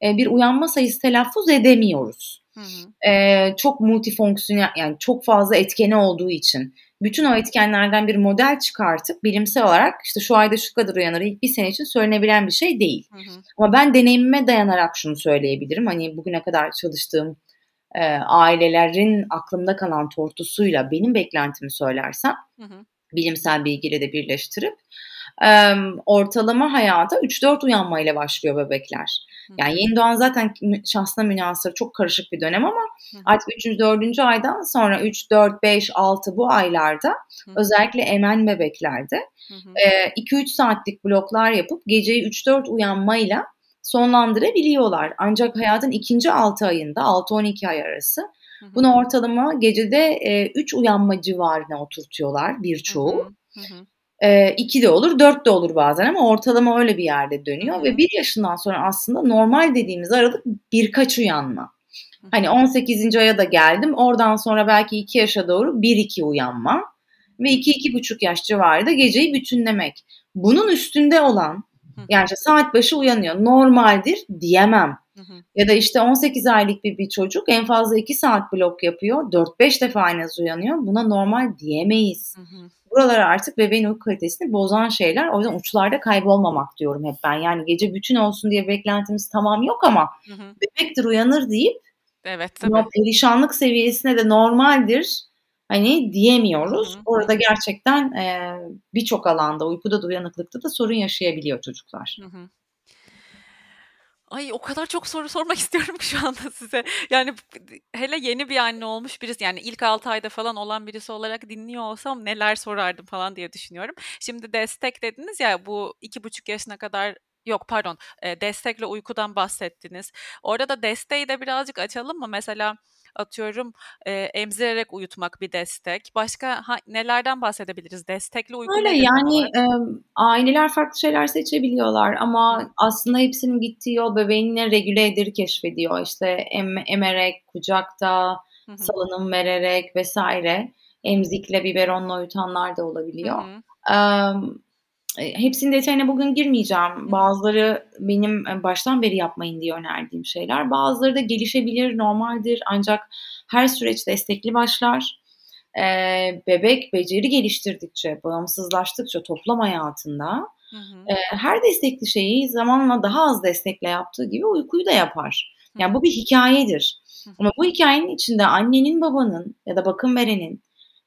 e, bir uyanma sayısı telaffuz edemiyoruz. Hı hı. Ee, çok multifonksiyonel yani çok fazla etkeni olduğu için bütün o etkenlerden bir model çıkartıp bilimsel olarak işte şu ayda şu kadar uyanır ilk bir sene için söylenebilen bir şey değil. Hı hı. Ama ben deneyimime dayanarak şunu söyleyebilirim. Hani bugüne kadar çalıştığım e, ailelerin aklımda kalan tortusuyla benim beklentimi söylersem hı hı. bilimsel bilgiyle de birleştirip e, ortalama hayata 3-4 uyanmayla başlıyor bebekler. Yani yeni doğan zaten şahsına münasır çok karışık bir dönem ama artık 3. 4. aydan sonra 3, 4, 5, 6 bu aylarda özellikle emen bebeklerde 2-3 saatlik bloklar yapıp geceyi 3-4 uyanmayla sonlandırabiliyorlar. Ancak hayatın ikinci 6 ayında 6-12 ay arası bunu ortalama gecede 3 uyanma civarına oturtuyorlar birçoğu. Hı hı. E, iki de olur, dört de olur bazen ama ortalama öyle bir yerde dönüyor. Hı. Ve bir yaşından sonra aslında normal dediğimiz aralık birkaç uyanma. Hı. Hani 18. aya da geldim. Oradan sonra belki 2 yaşa doğru 1-2 uyanma. Ve 2-2,5 yaş civarında geceyi bütünlemek. Bunun üstünde olan yani işte saat başı uyanıyor. Normaldir diyemem. Hı hı. Ya da işte 18 aylık bir, bir çocuk en fazla 2 saat blok yapıyor. 4-5 defa en az uyanıyor. Buna normal diyemeyiz. Hı hı. Buralar artık bebeğin uyku kalitesini bozan şeyler. O yüzden uçlarda kaybolmamak diyorum hep ben. Yani gece bütün olsun diye beklentimiz tamam yok ama hı hı. bebektir uyanır deyip evet, tabii. perişanlık seviyesine de normaldir hani diyemiyoruz. Hı hı. Orada gerçekten e, birçok alanda uykuda da uyanıklıkta da sorun yaşayabiliyor çocuklar. Hı hı. Ay o kadar çok soru sormak [LAUGHS] istiyorum ki şu anda size. Yani hele yeni bir anne olmuş birisi yani ilk 6 ayda falan olan birisi olarak dinliyor olsam neler sorardım falan diye düşünüyorum. Şimdi destek dediniz ya bu iki buçuk yaşına kadar yok pardon destekle uykudan bahsettiniz. Orada da desteği de birazcık açalım mı? Mesela atıyorum e, emzirerek uyutmak bir destek. Başka ha, nelerden bahsedebiliriz? Destekli uyku Öyle yani e, aileler farklı şeyler seçebiliyorlar ama aslında hepsinin gittiği yol bebeğinle regüle edir keşfediyor. İşte em, emerek, kucakta, Hı. salınım vererek vesaire. Emzikle, biberonla uyutanlar da olabiliyor. Hı. Um, hepsinin detayına bugün girmeyeceğim. Bazıları benim baştan beri yapmayın diye önerdiğim şeyler. Bazıları da gelişebilir, normaldir. Ancak her süreç destekli başlar. Ee, bebek beceri geliştirdikçe, bağımsızlaştıkça toplam hayatında hı hı. E, her destekli şeyi zamanla daha az destekle yaptığı gibi uykuyu da yapar. Yani bu bir hikayedir. Ama bu hikayenin içinde annenin, babanın ya da bakım verenin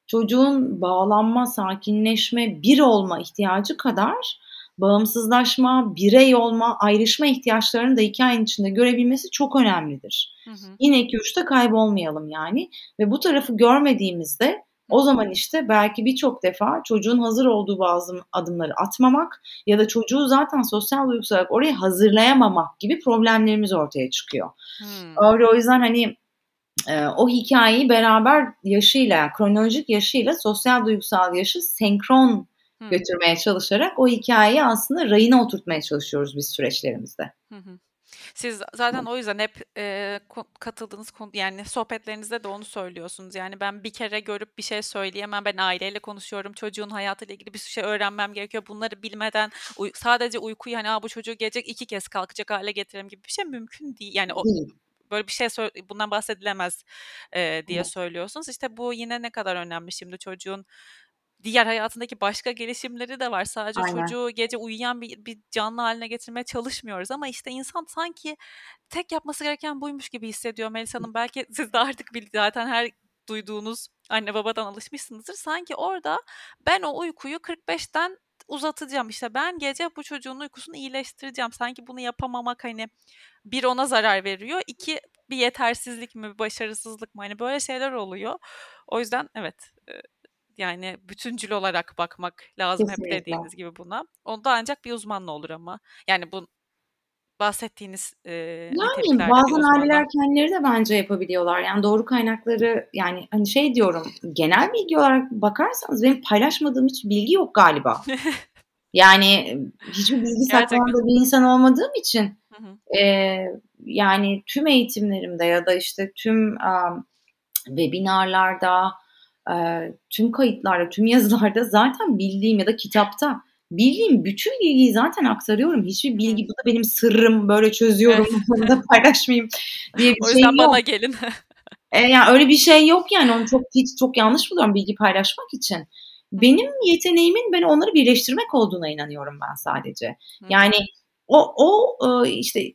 çocuğun bağlanma, sakinleşme, bir olma ihtiyacı kadar bağımsızlaşma, birey olma, ayrışma ihtiyaçlarını da hikayenin içinde görebilmesi çok önemlidir. Hı hı. Yine 2-3'te kaybolmayalım yani. Ve bu tarafı görmediğimizde O zaman işte belki birçok defa çocuğun hazır olduğu bazı adımları atmamak ya da çocuğu zaten sosyal duygusal olarak oraya hazırlayamamak gibi problemlerimiz ortaya çıkıyor. Hmm. o yüzden hani e, o hikayeyi beraber yaşıyla, kronolojik yaşıyla sosyal duygusal yaşı senkron Hı. götürmeye çalışarak o hikayeyi aslında rayına oturtmaya çalışıyoruz biz süreçlerimizde. Hı hı. Siz zaten o yüzden hep e, katıldığınız konu yani sohbetlerinizde de onu söylüyorsunuz. Yani ben bir kere görüp bir şey söyleyemem. Ben aileyle konuşuyorum. Çocuğun hayatıyla ilgili bir şey öğrenmem gerekiyor. Bunları bilmeden uy- sadece uykuyu hani bu çocuğu gelecek iki kez kalkacak hale getirelim gibi bir şey mümkün değil. Yani o, böyle bir şey bundan bahsedilemez e, diye söylüyorsunuz. İşte bu yine ne kadar önemli şimdi çocuğun diğer hayatındaki başka gelişimleri de var. Sadece Aynen. çocuğu gece uyuyan bir, bir canlı haline getirmeye çalışmıyoruz ama işte insan sanki tek yapması gereken buymuş gibi hissediyor Melisa Hanım. Belki [LAUGHS] siz de artık zaten her duyduğunuz anne babadan alışmışsınızdır. Sanki orada ben o uykuyu 45'ten uzatacağım. İşte ben gece bu çocuğun uykusunu iyileştireceğim. Sanki bunu yapamamak hani bir ona zarar veriyor. iki bir yetersizlik mi, bir başarısızlık mı? Hani böyle şeyler oluyor. O yüzden evet yani bütüncül olarak bakmak lazım Kesinlikle. hep dediğiniz gibi buna. Onda ancak bir uzmanla olur ama. Yani bu bahsettiğiniz e, yani bazen aileler kendileri de bence yapabiliyorlar. Yani doğru kaynakları yani hani şey diyorum genel bilgi olarak bakarsanız benim paylaşmadığım hiç bilgi yok galiba. [LAUGHS] yani hiçbir bilgi saklamadığım bir insan olmadığım için E, yani tüm eğitimlerimde ya da işte tüm um, webinarlarda tüm kayıtlarda, tüm yazılarda zaten bildiğim ya da kitapta bildiğim bütün bilgiyi zaten aktarıyorum. Hiçbir bilgi bu da benim sırrım böyle çözüyorum bunu da paylaşmayayım diye bir o şey yok. O yüzden bana gelin. [LAUGHS] e, yani öyle bir şey yok yani onu çok hiç çok yanlış buluyorum bilgi paylaşmak için. Benim yeteneğimin ben onları birleştirmek olduğuna inanıyorum ben sadece. Yani o o işte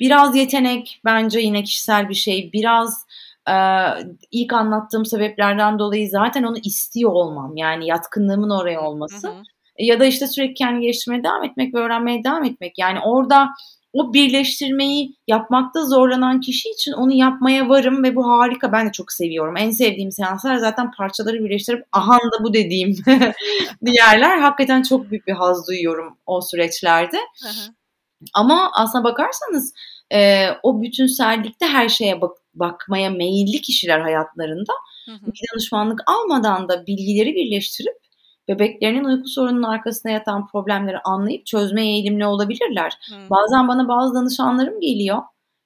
biraz yetenek bence yine kişisel bir şey. Biraz ee, ilk anlattığım sebeplerden dolayı zaten onu istiyor olmam. Yani yatkınlığımın oraya olması. Hı hı. Ya da işte sürekli kendi geliştirmeye devam etmek ve öğrenmeye devam etmek. Yani orada o birleştirmeyi yapmakta zorlanan kişi için onu yapmaya varım ve bu harika. Ben de çok seviyorum. En sevdiğim seanslar zaten parçaları birleştirip aha da bu dediğim [LAUGHS] diğerler. Hakikaten çok büyük bir haz duyuyorum o süreçlerde. Hı hı. Ama aslına bakarsanız e, o bütünsellikte her şeye bak bakmaya meyilli kişiler hayatlarında hı hı. bir danışmanlık almadan da bilgileri birleştirip bebeklerinin uyku sorununun arkasında yatan problemleri anlayıp çözmeye eğilimli olabilirler. Hı. Bazen bana bazı danışanlarım geliyor.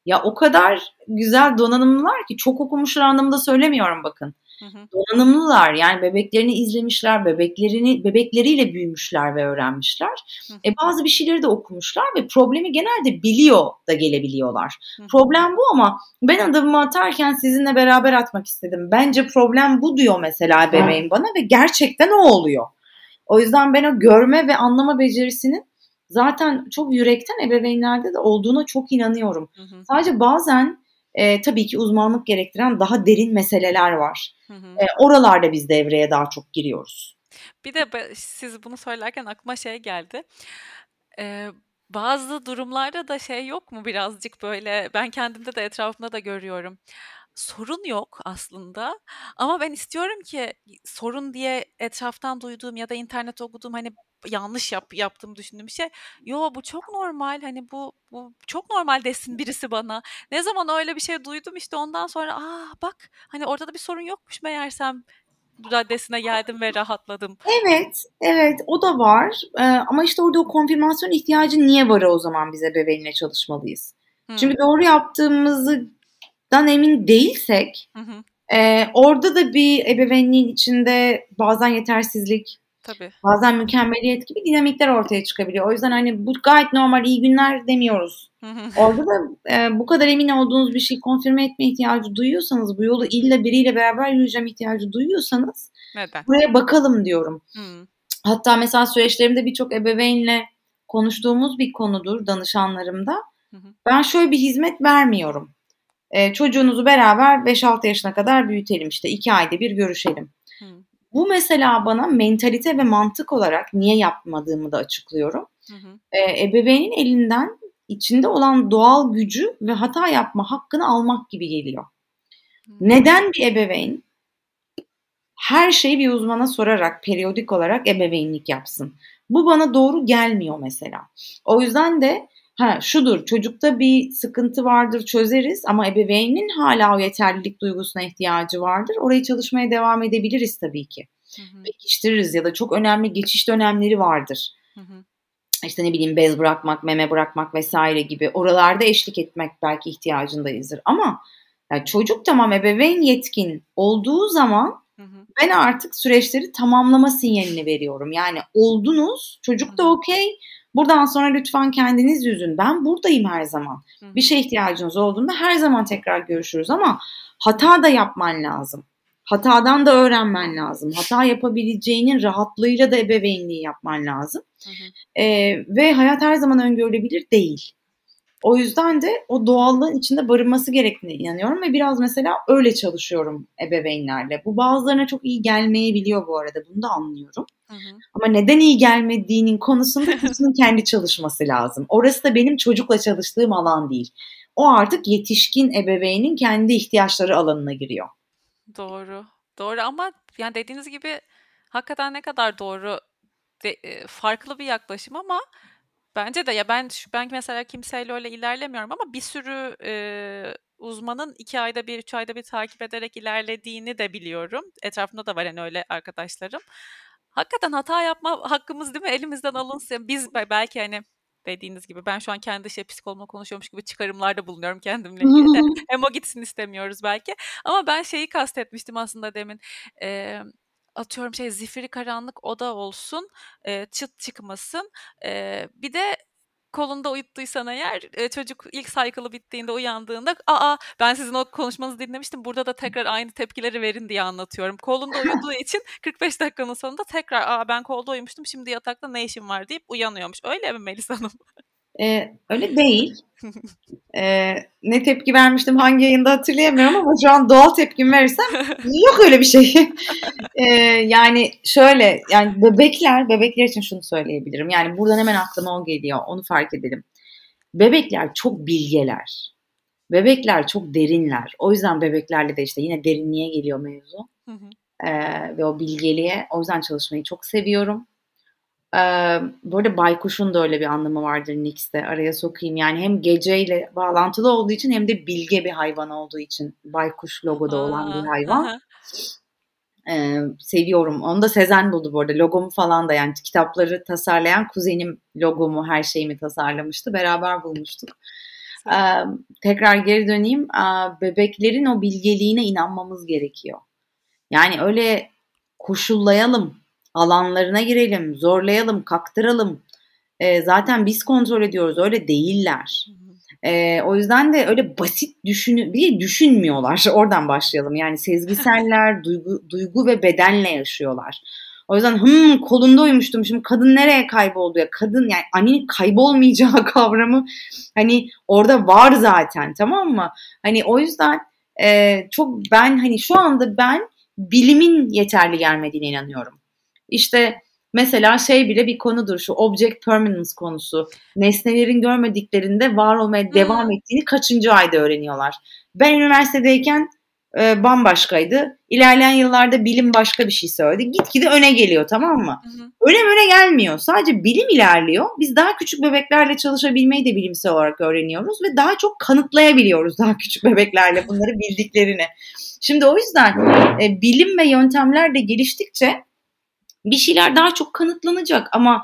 Ya o kadar güzel donanımlılar ki çok okumuşlar anlamında söylemiyorum bakın. Hı hı. Donanımlılar yani bebeklerini izlemişler, bebeklerini bebekleriyle büyümüşler ve öğrenmişler. Hı hı. E bazı bir şeyleri de okumuşlar ve problemi genelde biliyor da gelebiliyorlar. Hı hı. Problem bu ama ben adımımı atarken sizinle beraber atmak istedim. Bence problem bu diyor mesela bebeğim bana ve gerçekten o oluyor. O yüzden ben o görme ve anlama becerisinin zaten çok yürekten ebeveynlerde de olduğuna çok inanıyorum. Hı hı. Sadece bazen e, tabii ki uzmanlık gerektiren daha derin meseleler var. Hı hı. E, oralarda biz devreye daha çok giriyoruz. Bir de siz bunu söylerken aklıma şey geldi. Ee, bazı durumlarda da şey yok mu birazcık böyle ben kendimde de etrafımda da görüyorum sorun yok aslında ama ben istiyorum ki sorun diye etraftan duyduğum ya da internet okuduğum hani yanlış yap yaptığımı düşündüğüm şey yo bu çok normal hani bu bu çok normal desin birisi bana. Ne zaman öyle bir şey duydum işte ondan sonra aa bak hani orada da bir sorun yokmuş meğersem raddesine geldim ve rahatladım. Evet, evet o da var. Ee, ama işte orada o konfirmasyon ihtiyacı niye var o zaman bize bebeğinle çalışmalıyız? Hmm. Çünkü doğru yaptığımızı dan emin değilsek hı hı. E, orada da bir ebeveynliğin içinde bazen yetersizlik, Tabii. bazen mükemmeliyet gibi dinamikler ortaya çıkabiliyor. O yüzden hani bu gayet normal iyi günler demiyoruz. Orada da e, bu kadar emin olduğunuz bir şey konfirme etme ihtiyacı duyuyorsanız, bu yolu illa biriyle beraber yürüyeceğim ihtiyacı duyuyorsanız Neden? buraya bakalım diyorum. Hı. Hatta mesela süreçlerimde birçok ebeveynle konuştuğumuz bir konudur danışanlarımda. Hı hı. Ben şöyle bir hizmet vermiyorum. E, çocuğunuzu beraber 5-6 yaşına kadar büyütelim işte 2 ayda bir görüşelim. Hı. Bu mesela bana mentalite ve mantık olarak niye yapmadığımı da açıklıyorum. Hı hı. E, ebeveynin elinden içinde olan doğal gücü ve hata yapma hakkını almak gibi geliyor. Hı. Neden bir ebeveyn her şeyi bir uzmana sorarak periyodik olarak ebeveynlik yapsın. Bu bana doğru gelmiyor mesela. O yüzden de ha şudur çocukta bir sıkıntı vardır çözeriz ama ebeveynin hala o yeterlilik duygusuna ihtiyacı vardır. Orayı çalışmaya devam edebiliriz tabii ki. Hı hı. Pekiştiririz ya da çok önemli geçiş dönemleri vardır. Hı hı. İşte ne bileyim bez bırakmak, meme bırakmak vesaire gibi oralarda eşlik etmek belki ihtiyacındayızdır. Ama yani çocuk tamam ebeveyn yetkin olduğu zaman hı hı. ben artık süreçleri tamamlama sinyalini veriyorum. Yani oldunuz, çocuk da okey. Buradan sonra lütfen kendiniz yüzün. Ben buradayım her zaman. Bir şey ihtiyacınız olduğunda her zaman tekrar görüşürüz ama hata da yapman lazım. Hatadan da öğrenmen lazım. Hata yapabileceğinin rahatlığıyla da ebeveynliği yapman lazım. Hı hı. Ee, ve hayat her zaman öngörülebilir değil. O yüzden de o doğallığın içinde barınması gerektiğine inanıyorum ve biraz mesela öyle çalışıyorum ebeveynlerle. Bu bazılarına çok iyi gelmeyebiliyor bu arada. Bunu da anlıyorum. Hı hı. Ama neden iyi gelmediğinin konusunda [LAUGHS] kişinin kendi çalışması lazım. Orası da benim çocukla çalıştığım alan değil. O artık yetişkin ebeveynin kendi ihtiyaçları alanına giriyor. Doğru. Doğru ama yani dediğiniz gibi hakikaten ne kadar doğru de, farklı bir yaklaşım ama bence de ya ben ben mesela kimseyle öyle ilerlemiyorum ama bir sürü e, uzmanın iki ayda bir, üç ayda bir takip ederek ilerlediğini de biliyorum. Etrafımda da var yani öyle arkadaşlarım. Hakikaten hata yapma hakkımız değil mi? Elimizden alınsın. Biz belki hani dediğiniz gibi ben şu an kendi şey psikologla konuşuyormuş gibi çıkarımlarda bulunuyorum kendimle ilgili. [LAUGHS] Hem o gitsin istemiyoruz belki. Ama ben şeyi kastetmiştim aslında demin. Ee, atıyorum şey zifiri karanlık oda olsun, e, çıt çıkmasın. E, bir de kolunda uyuttuysan eğer e, çocuk ilk cycle'ı bittiğinde uyandığında aa ben sizin o konuşmanızı dinlemiştim burada da tekrar aynı tepkileri verin diye anlatıyorum. Kolunda uyuduğu için [LAUGHS] 45 dakikanın sonunda tekrar aa ben kolda uyumuştum şimdi yatakta ne işim var deyip uyanıyormuş. Öyle mi Melis Hanım? Ee, öyle değil. Ee, ne tepki vermiştim hangi yayında hatırlayamıyorum ama şu an doğal tepkim verirsem yok öyle bir şey. [LAUGHS] ee, yani şöyle yani bebekler bebekler için şunu söyleyebilirim. Yani buradan hemen aklıma o geliyor. Onu fark edelim. Bebekler çok bilgeler. Bebekler çok derinler. O yüzden bebeklerle de işte yine derinliğe geliyor mevzu. Hı hı. Ee, ve o bilgeliğe. O yüzden çalışmayı çok seviyorum. Ee, bu arada baykuşun da öyle bir anlamı vardır Nix'te. Araya sokayım. Yani hem geceyle bağlantılı olduğu için hem de bilge bir hayvan olduğu için. Baykuş logoda olan bir hayvan. Ee, seviyorum. Onu da Sezen buldu bu arada. Logomu falan da yani kitapları tasarlayan kuzenim logomu her şeyimi tasarlamıştı. Beraber bulmuştuk. Ee, tekrar geri döneyim. Ee, bebeklerin o bilgeliğine inanmamız gerekiyor. Yani öyle koşullayalım alanlarına girelim, zorlayalım, kaktıralım. E, zaten biz kontrol ediyoruz, öyle değiller. E, o yüzden de öyle basit düşünü bir düşünmüyorlar. [LAUGHS] Oradan başlayalım. Yani sezgiseller, [LAUGHS] duygu, duygu ve bedenle yaşıyorlar. O yüzden hım kolunda uyumuştum şimdi kadın nereye kayboldu ya kadın yani annenin kaybolmayacağı [LAUGHS] kavramı hani orada var zaten tamam mı? Hani o yüzden e, çok ben hani şu anda ben bilimin yeterli gelmediğine inanıyorum. İşte mesela şey bile bir konudur şu object permanence konusu. Nesnelerin görmediklerinde var olmaya hmm. devam ettiğini kaçıncı ayda öğreniyorlar. Ben üniversitedeyken e, bambaşkaydı. İlerleyen yıllarda bilim başka bir şey söyledi. Gitgide öne geliyor tamam mı? Hı Öne öne gelmiyor. Sadece bilim ilerliyor. Biz daha küçük bebeklerle çalışabilmeyi de bilimsel olarak öğreniyoruz ve daha çok kanıtlayabiliyoruz daha küçük bebeklerle bunları bildiklerini. Şimdi o yüzden e, bilim ve yöntemler de geliştikçe bir şeyler daha çok kanıtlanacak ama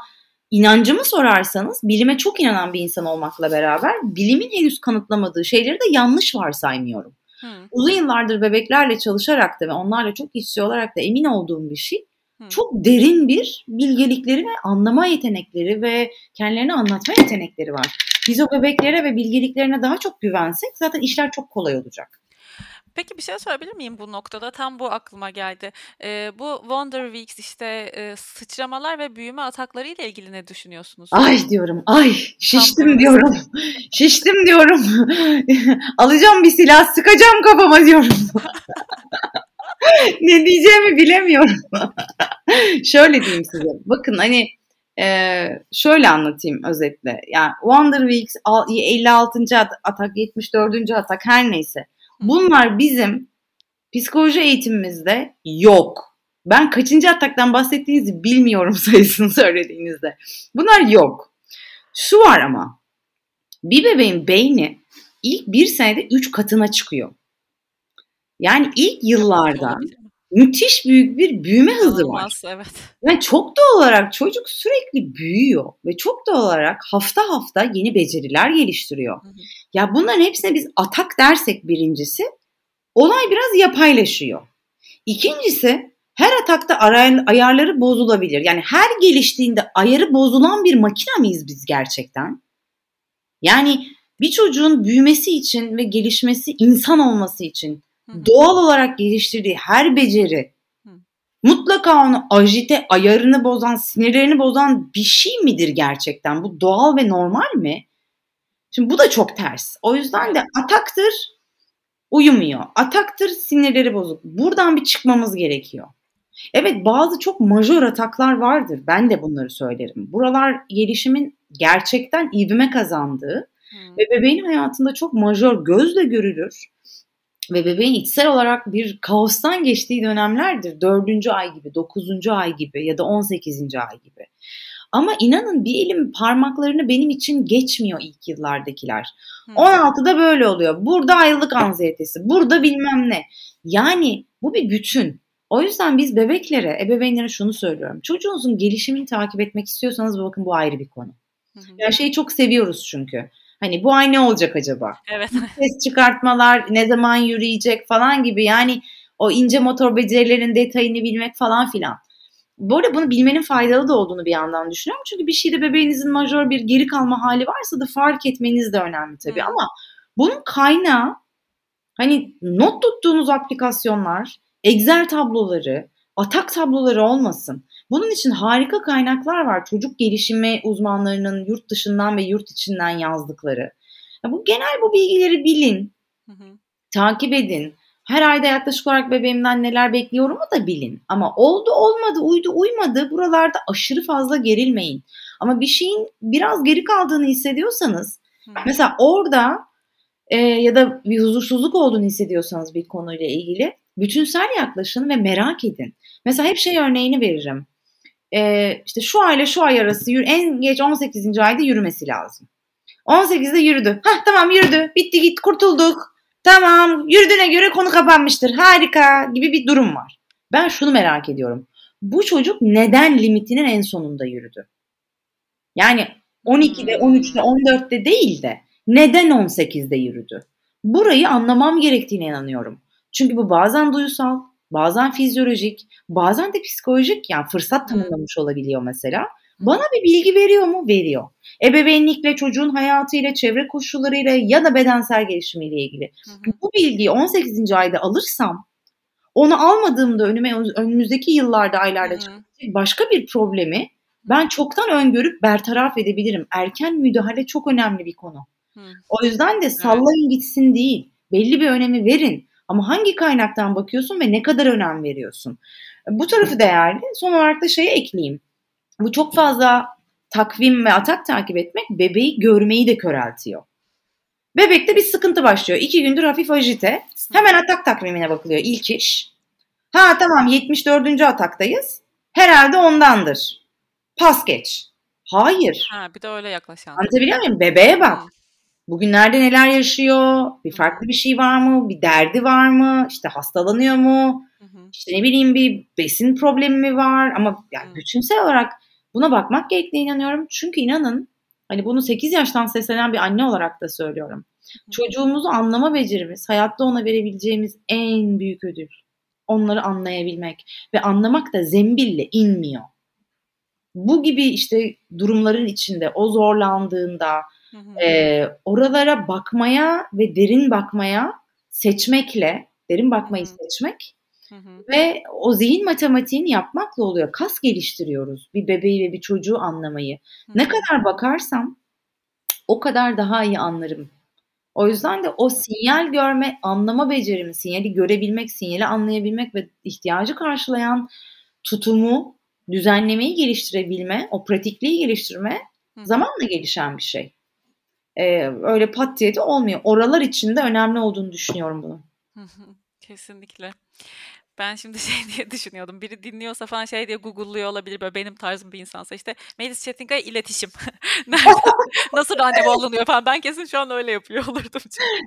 inancımı sorarsanız bilime çok inanan bir insan olmakla beraber bilimin henüz kanıtlamadığı şeyleri de yanlış varsaymıyorum. Hmm. Uzun yıllardır bebeklerle çalışarak da ve onlarla çok işçi olarak da emin olduğum bir şey hmm. çok derin bir bilgelikleri ve anlama yetenekleri ve kendilerini anlatma yetenekleri var. Biz o bebeklere ve bilgeliklerine daha çok güvensek zaten işler çok kolay olacak. Peki bir şey sorabilir miyim bu noktada? Tam bu aklıma geldi. Eee, bu Wonder Weeks işte eee, sıçramalar ve büyüme atakları ile ilgili ne düşünüyorsunuz? Ay diyorum, ay [LAUGHS] şiştim diyorum, şiştim [LAUGHS] diyorum. Alacağım bir silah, sıkacağım kafama diyorum. [LAUGHS] ne diyeceğimi bilemiyorum. Şöyle diyeyim size. Bakın hani e, şöyle anlatayım özetle. Yani Wonder Weeks 56. atak, 74. atak her neyse. Bunlar bizim psikoloji eğitimimizde yok. Ben kaçıncı ataktan bahsettiğinizi bilmiyorum [LAUGHS] sayısını söylediğinizde. Bunlar yok. Şu var ama bir bebeğin beyni ilk bir senede üç katına çıkıyor. Yani ilk yıllarda müthiş büyük bir büyüme hızı var. Evet. Yani çok doğal olarak çocuk sürekli büyüyor ve çok doğal olarak hafta hafta yeni beceriler geliştiriyor. Hı hı. Ya bunların hepsine biz atak dersek birincisi olay biraz yapaylaşıyor. İkincisi her atakta ayarları bozulabilir. Yani her geliştiğinde ayarı bozulan bir makine miyiz biz gerçekten? Yani bir çocuğun büyümesi için ve gelişmesi insan olması için doğal olarak geliştirdiği her beceri mutlaka onu ajite, ayarını bozan, sinirlerini bozan bir şey midir gerçekten? Bu doğal ve normal mi? Şimdi bu da çok ters. O yüzden de ataktır uyumuyor. Ataktır sinirleri bozuk. Buradan bir çıkmamız gerekiyor. Evet bazı çok majör ataklar vardır. Ben de bunları söylerim. Buralar gelişimin gerçekten ivme kazandığı hmm. ve bebeğin hayatında çok majör gözle görülür ve bebeğin içsel olarak bir kaostan geçtiği dönemlerdir. Dördüncü ay gibi, dokuzuncu ay gibi ya da on sekizinci ay gibi. Ama inanın bir elim parmaklarını benim için geçmiyor ilk yıllardakiler. Hmm. 16'da böyle oluyor. Burada ayrılık anziyetesi, burada bilmem ne. Yani bu bir bütün. O yüzden biz bebeklere, ebeveynlere şunu söylüyorum. Çocuğunuzun gelişimini takip etmek istiyorsanız bakın bu ayrı bir konu. Hı hı. Yani şeyi çok seviyoruz çünkü. Hani bu ay ne olacak acaba? Evet. Ses çıkartmalar, ne zaman yürüyecek falan gibi. Yani o ince motor becerilerin detayını bilmek falan filan. Bu arada bunu bilmenin faydalı da olduğunu bir yandan düşünüyorum. Çünkü bir şeyde bebeğinizin majör bir geri kalma hali varsa da fark etmeniz de önemli tabii. Hmm. Ama bunun kaynağı hani not tuttuğunuz aplikasyonlar, Excel tabloları, atak tabloları olmasın. Bunun için harika kaynaklar var. Çocuk gelişimi uzmanlarının yurt dışından ve yurt içinden yazdıkları. Ya bu genel bu bilgileri bilin. Hı hı. Takip edin. Her ayda yaklaşık olarak bebeğimden neler bekliyorumu da bilin. Ama oldu olmadı, uydu uymadı buralarda aşırı fazla gerilmeyin. Ama bir şeyin biraz geri kaldığını hissediyorsanız hı. mesela orada e, ya da bir huzursuzluk olduğunu hissediyorsanız bir konuyla ilgili bütünsel yaklaşın ve merak edin. Mesela hep şey örneğini veririm e, işte şu ayla şu ay arası en geç 18. ayda yürümesi lazım. 18'de yürüdü. Hah tamam yürüdü. Bitti git kurtulduk. Tamam yürüdüğüne göre konu kapanmıştır. Harika gibi bir durum var. Ben şunu merak ediyorum. Bu çocuk neden limitinin en sonunda yürüdü? Yani 12'de, 13'te, 14'te değil de neden 18'de yürüdü? Burayı anlamam gerektiğine inanıyorum. Çünkü bu bazen duysal, bazen fizyolojik, bazen de psikolojik yani fırsat tanımlamış olabiliyor mesela. Bana bir bilgi veriyor mu? Veriyor. Ebeveynlikle, çocuğun hayatıyla, çevre koşullarıyla ya da bedensel gelişimiyle ilgili. Hı hı. Bu bilgiyi 18. ayda alırsam onu almadığımda önüme önümüzdeki yıllarda, aylarda çıkacak başka bir problemi ben çoktan öngörüp bertaraf edebilirim. Erken müdahale çok önemli bir konu. Hı. O yüzden de sallayın evet. gitsin değil. Belli bir önemi verin. Ama hangi kaynaktan bakıyorsun ve ne kadar önem veriyorsun? Bu tarafı değerli. Son olarak da şeyi ekleyeyim. Bu çok fazla takvim ve atak takip etmek bebeği görmeyi de köreltiyor. Bebekte bir sıkıntı başlıyor. İki gündür hafif ajite. Hemen atak takvimine bakılıyor ilk iş. Ha tamam 74. ataktayız. Herhalde ondandır. Pas geç. Hayır. Ha, bir de öyle yaklaşan. Anlatabiliyor muyum? Bebeğe bak. Bugünlerde neler yaşıyor? Bir farklı bir şey var mı? Bir derdi var mı? İşte hastalanıyor mu? Hı hı. İşte ne bileyim bir besin problemi mi var? Ama yani bütünsel olarak buna bakmak gerektiğine inanıyorum. Çünkü inanın hani bunu 8 yaştan seslenen bir anne olarak da söylüyorum. Hı. Çocuğumuzu anlama becerimiz, hayatta ona verebileceğimiz en büyük ödül. Onları anlayabilmek ve anlamak da zembille inmiyor. Bu gibi işte durumların içinde o zorlandığında, e, oralara bakmaya ve derin bakmaya seçmekle, derin bakmayı hı hı. seçmek hı hı. ve o zihin matematiğini yapmakla oluyor. Kas geliştiriyoruz bir bebeği ve bir çocuğu anlamayı. Hı hı. Ne kadar bakarsam o kadar daha iyi anlarım. O yüzden de o sinyal görme, anlama becerimi, sinyali görebilmek, sinyali anlayabilmek ve ihtiyacı karşılayan tutumu, düzenlemeyi geliştirebilme, o pratikliği geliştirme zamanla gelişen bir şey e, öyle pat diye de olmuyor. Oralar için de önemli olduğunu düşünüyorum bunu. Kesinlikle. Ben şimdi [LAUGHS] şey diye düşünüyordum. Biri dinliyorsa falan şey diye Google'luyor olabilir böyle benim tarzım bir insansa. işte Melis Çetinkaya iletişim. [LAUGHS] [LAUGHS] Nasıl randevu alınıyor falan. Ben kesin şu an öyle yapıyor olurdum.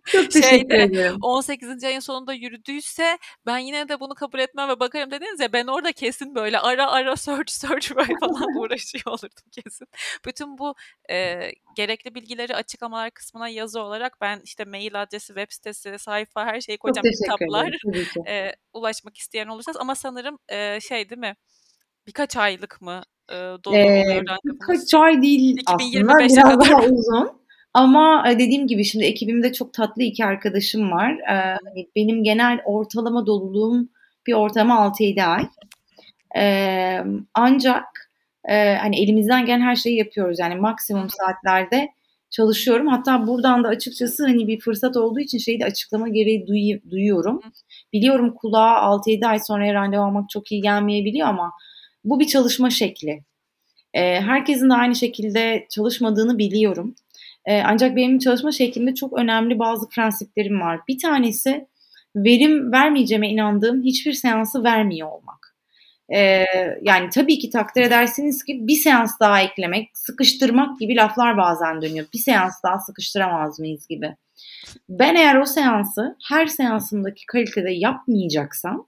Çok teşekkür Şeyde, ederim. 18. ayın sonunda yürüdüyse ben yine de bunu kabul etmem ve bakarım dediniz ya ben orada kesin böyle ara ara search search böyle falan uğraşıyor olurdum kesin. Bütün bu e, gerekli bilgileri açıklamalar kısmına yazı olarak ben işte mail adresi, web sitesi, sayfa her şeyi koyacağım. Kitaplar e, ulaşmak isteyen olursa ama sanırım e, şey değil mi? Birkaç aylık mı e, dolu ee, Birkaç ay değil aslında biraz daha uzun. Ama dediğim gibi şimdi ekibimde çok tatlı iki arkadaşım var. Ee, benim genel ortalama doluluğum bir ortalama 6-7 ay. Ee, ancak e, hani elimizden gelen her şeyi yapıyoruz. Yani maksimum saatlerde çalışıyorum. Hatta buradan da açıkçası hani bir fırsat olduğu için şeyi de açıklama gereği duy, duyuyorum. Biliyorum kulağa 6-7 ay sonra randevu almak çok iyi gelmeyebiliyor ama bu bir çalışma şekli. Ee, herkesin de aynı şekilde çalışmadığını biliyorum. Ee, ancak benim çalışma şeklimde çok önemli bazı prensiplerim var. Bir tanesi verim vermeyeceğime inandığım hiçbir seansı vermiyor olmak. Ee, yani tabii ki takdir edersiniz ki bir seans daha eklemek, sıkıştırmak gibi laflar bazen dönüyor. Bir seans daha sıkıştıramaz mıyız gibi. Ben eğer o seansı her seansımdaki kalitede yapmayacaksam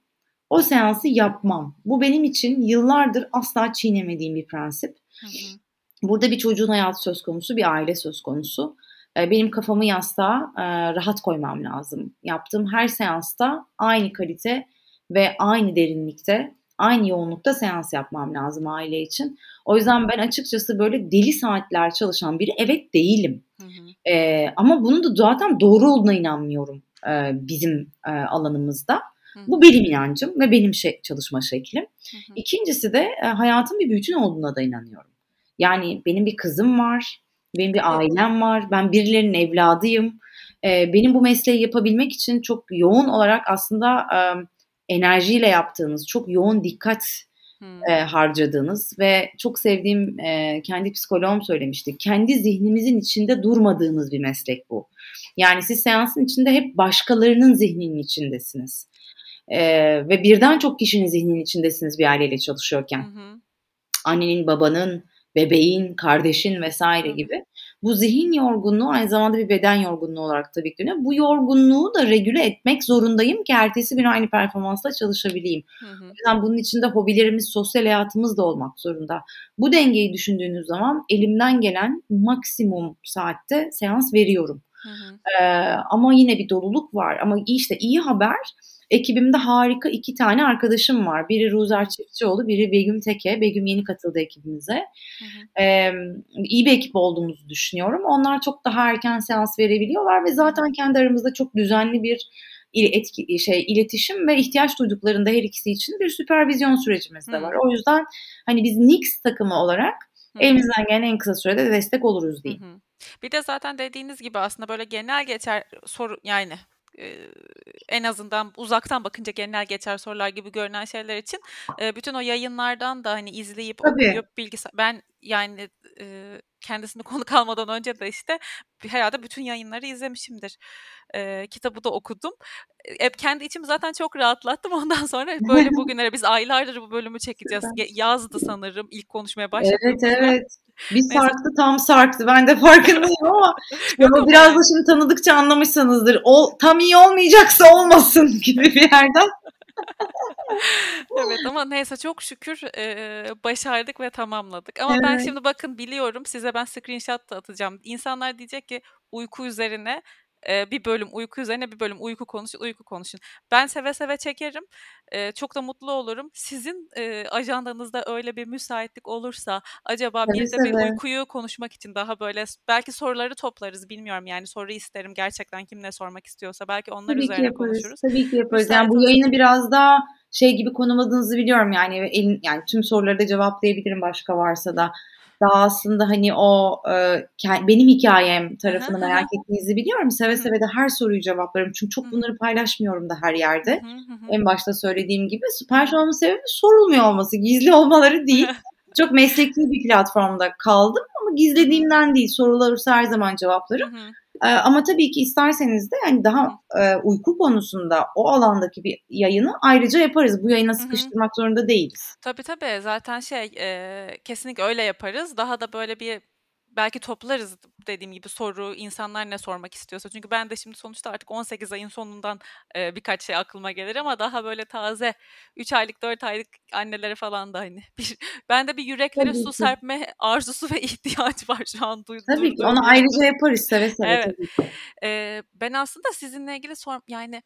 o seansı yapmam. Bu benim için yıllardır asla çiğnemediğim bir prensip. Hı hı. Burada bir çocuğun hayatı söz konusu, bir aile söz konusu. Ee, benim kafamı yastığa e, rahat koymam lazım. Yaptığım her seansta aynı kalite ve aynı derinlikte, aynı yoğunlukta seans yapmam lazım aile için. O yüzden ben açıkçası böyle deli saatler çalışan biri evet değilim. Hı hı. Ee, ama bunun da zaten doğru olduğuna inanmıyorum e, bizim e, alanımızda. Hı hı. Bu benim inancım ve benim şey, çalışma şeklim. Hı hı. İkincisi de e, hayatın bir bütün olduğuna da inanıyorum. Yani benim bir kızım var, benim bir ailem var, ben birilerinin evladıyım. Ee, benim bu mesleği yapabilmek için çok yoğun olarak aslında e, enerjiyle yaptığınız, çok yoğun dikkat hmm. e, harcadığınız ve çok sevdiğim e, kendi psikoloğum söylemişti. Kendi zihnimizin içinde durmadığımız bir meslek bu. Yani siz seansın içinde hep başkalarının zihninin içindesiniz. E, ve birden çok kişinin zihninin içindesiniz bir aileyle çalışıyorken. Hı Annenin, babanın, bebeğin, kardeşin vesaire gibi. Bu zihin yorgunluğu aynı zamanda bir beden yorgunluğu olarak tabii ki dönüyor. Bu yorgunluğu da regüle etmek zorundayım ki ertesi gün aynı performansla çalışabileyim. Hı hı. Yani bunun içinde hobilerimiz, sosyal hayatımız da olmak zorunda. Bu dengeyi düşündüğünüz zaman elimden gelen maksimum saatte seans veriyorum. Hı hı. Ee, ama yine bir doluluk var. Ama işte iyi haber Ekibimde harika iki tane arkadaşım var. Biri Ruzer Çiftçioğlu, biri Begüm Teke. Begüm yeni katıldı ekibimize. Hı hı. Ee, iyi bir ekip olduğumuzu düşünüyorum. Onlar çok daha erken seans verebiliyorlar ve zaten kendi aramızda çok düzenli bir etki, şey iletişim ve ihtiyaç duyduklarında her ikisi için bir süpervizyon sürecimiz de var. Hı. O yüzden hani biz Nix takımı olarak Hı. elimizden gelen en kısa sürede de destek oluruz diye. Bir de zaten dediğiniz gibi aslında böyle genel geçer soru yani en azından uzaktan bakınca genel geçer sorular gibi görünen şeyler için bütün o yayınlardan da hani izleyip okuyup bilgisayar ben yani kendisini [LAUGHS] konu kalmadan önce de işte herhalde bütün yayınları izlemişimdir. E, kitabı da okudum. E, kendi içimi zaten çok rahatlattım. [LAUGHS] Ondan sonra böyle [LAUGHS] bugünlere biz aylardır bu bölümü çekeceğiz. Yazdı sanırım ilk konuşmaya başladığımızda. Evet evet. Bir sarktı tam sarktı. Ben de farkındayım ama ama biraz da şimdi tanıdıkça anlamışsınızdır. O tam iyi olmayacaksa olmasın gibi bir yerden. Evet ama neyse çok şükür e, başardık ve tamamladık. Ama evet. ben şimdi bakın biliyorum size ben screenshot da atacağım. İnsanlar diyecek ki uyku üzerine bir bölüm uyku üzerine bir bölüm uyku konuşun uyku konuşun. Ben seve seve çekerim. çok da mutlu olurum. Sizin ajandanızda öyle bir müsaitlik olursa acaba bir de bir uykuyu konuşmak için daha böyle belki soruları toplarız bilmiyorum yani soru isterim gerçekten kim ne sormak istiyorsa belki onlar Tabii üzerine konuşuruz. Tabii ki yaparız. Müsait yani bu yayını biraz daha şey gibi konumladığınızı biliyorum yani elin, yani tüm soruları da cevaplayabilirim başka varsa da daha aslında hani o e, benim hikayem tarafını merak ettiğinizi biliyorum. Seve seve de her soruyu cevaplarım. Çünkü çok bunları paylaşmıyorum da her yerde. En başta söylediğim gibi süper olma sebebi sorulmuyor olması, gizli olmaları değil. [LAUGHS] çok mesleki bir platformda kaldım ama gizlediğimden değil. Sorular olursa her zaman cevaplarım. E, ama tabii ki isterseniz de yani daha e, uyku konusunda o alandaki bir yayını ayrıca yaparız. Bu yayına sıkıştırmak Hı-hı. zorunda değiliz. Tabii tabii zaten şey e, kesinlikle öyle yaparız. Daha da böyle bir belki toplarız dediğim gibi soru, insanlar ne sormak istiyorsa. Çünkü ben de şimdi sonuçta artık 18 ayın sonundan e, birkaç şey aklıma gelir ama daha böyle taze 3 aylık 4 aylık annelere falan da hani bir, [LAUGHS] ben de bir yüreklere Tabii su ki. serpme arzusu ve [LAUGHS] ihtiyaç var şu an duyduğum. Tabii ki onu ayrıca yaparız seve seve evet. E, ben aslında sizinle ilgili sor yani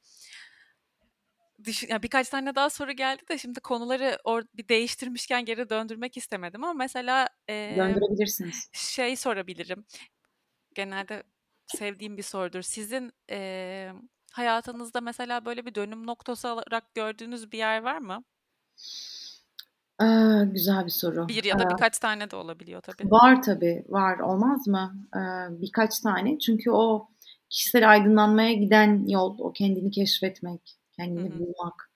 düşün, ya birkaç tane daha soru geldi de şimdi konuları or, bir değiştirmişken geri döndürmek istemedim ama mesela e, döndürebilirsiniz. Şey sorabilirim. Genelde sevdiğim bir sorudur. Sizin e, hayatınızda mesela böyle bir dönüm noktası olarak gördüğünüz bir yer var mı? Aa, güzel bir soru. Bir ya da birkaç tane de olabiliyor tabii. Var tabii, var. Olmaz mı? Ee, birkaç tane. Çünkü o kişisel aydınlanmaya giden yol, o kendini keşfetmek, kendini Hı-hı. bulmak,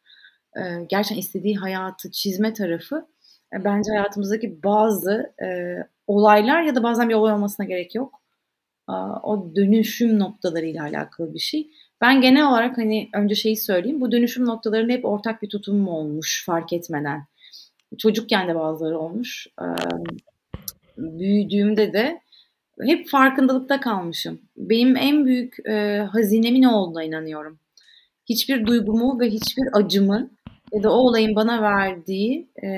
e, gerçekten istediği hayatı çizme tarafı e, bence hayatımızdaki bazı e, olaylar ya da bazen bir olay olmasına gerek yok. E, o dönüşüm noktalarıyla alakalı bir şey. Ben genel olarak hani önce şeyi söyleyeyim. Bu dönüşüm noktalarının hep ortak bir tutumum olmuş fark etmeden. Çocukken de bazıları olmuş. E, büyüdüğümde de hep farkındalıkta kalmışım. Benim en büyük e, hazinemin ne olduğuna inanıyorum hiçbir duygumu ve hiçbir acımı ya da o olayın bana verdiği e,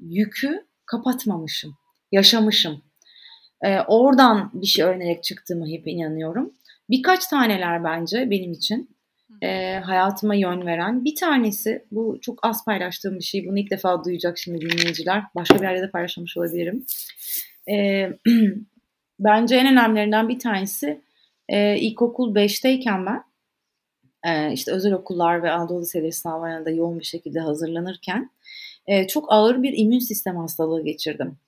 yükü kapatmamışım, yaşamışım. E, oradan bir şey öğrenerek çıktığımı hep inanıyorum. Birkaç taneler bence benim için e, hayatıma yön veren. Bir tanesi, bu çok az paylaştığım bir şey, bunu ilk defa duyacak şimdi dinleyiciler. Başka bir yerde de paylaşmış olabilirim. E, [CLEARS THROAT] bence en önemlilerinden bir tanesi e, ilkokul 5'teyken ben işte özel okullar ve Anadolu Liseleri sınavlarına da yoğun bir şekilde hazırlanırken çok ağır bir immün sistem hastalığı geçirdim.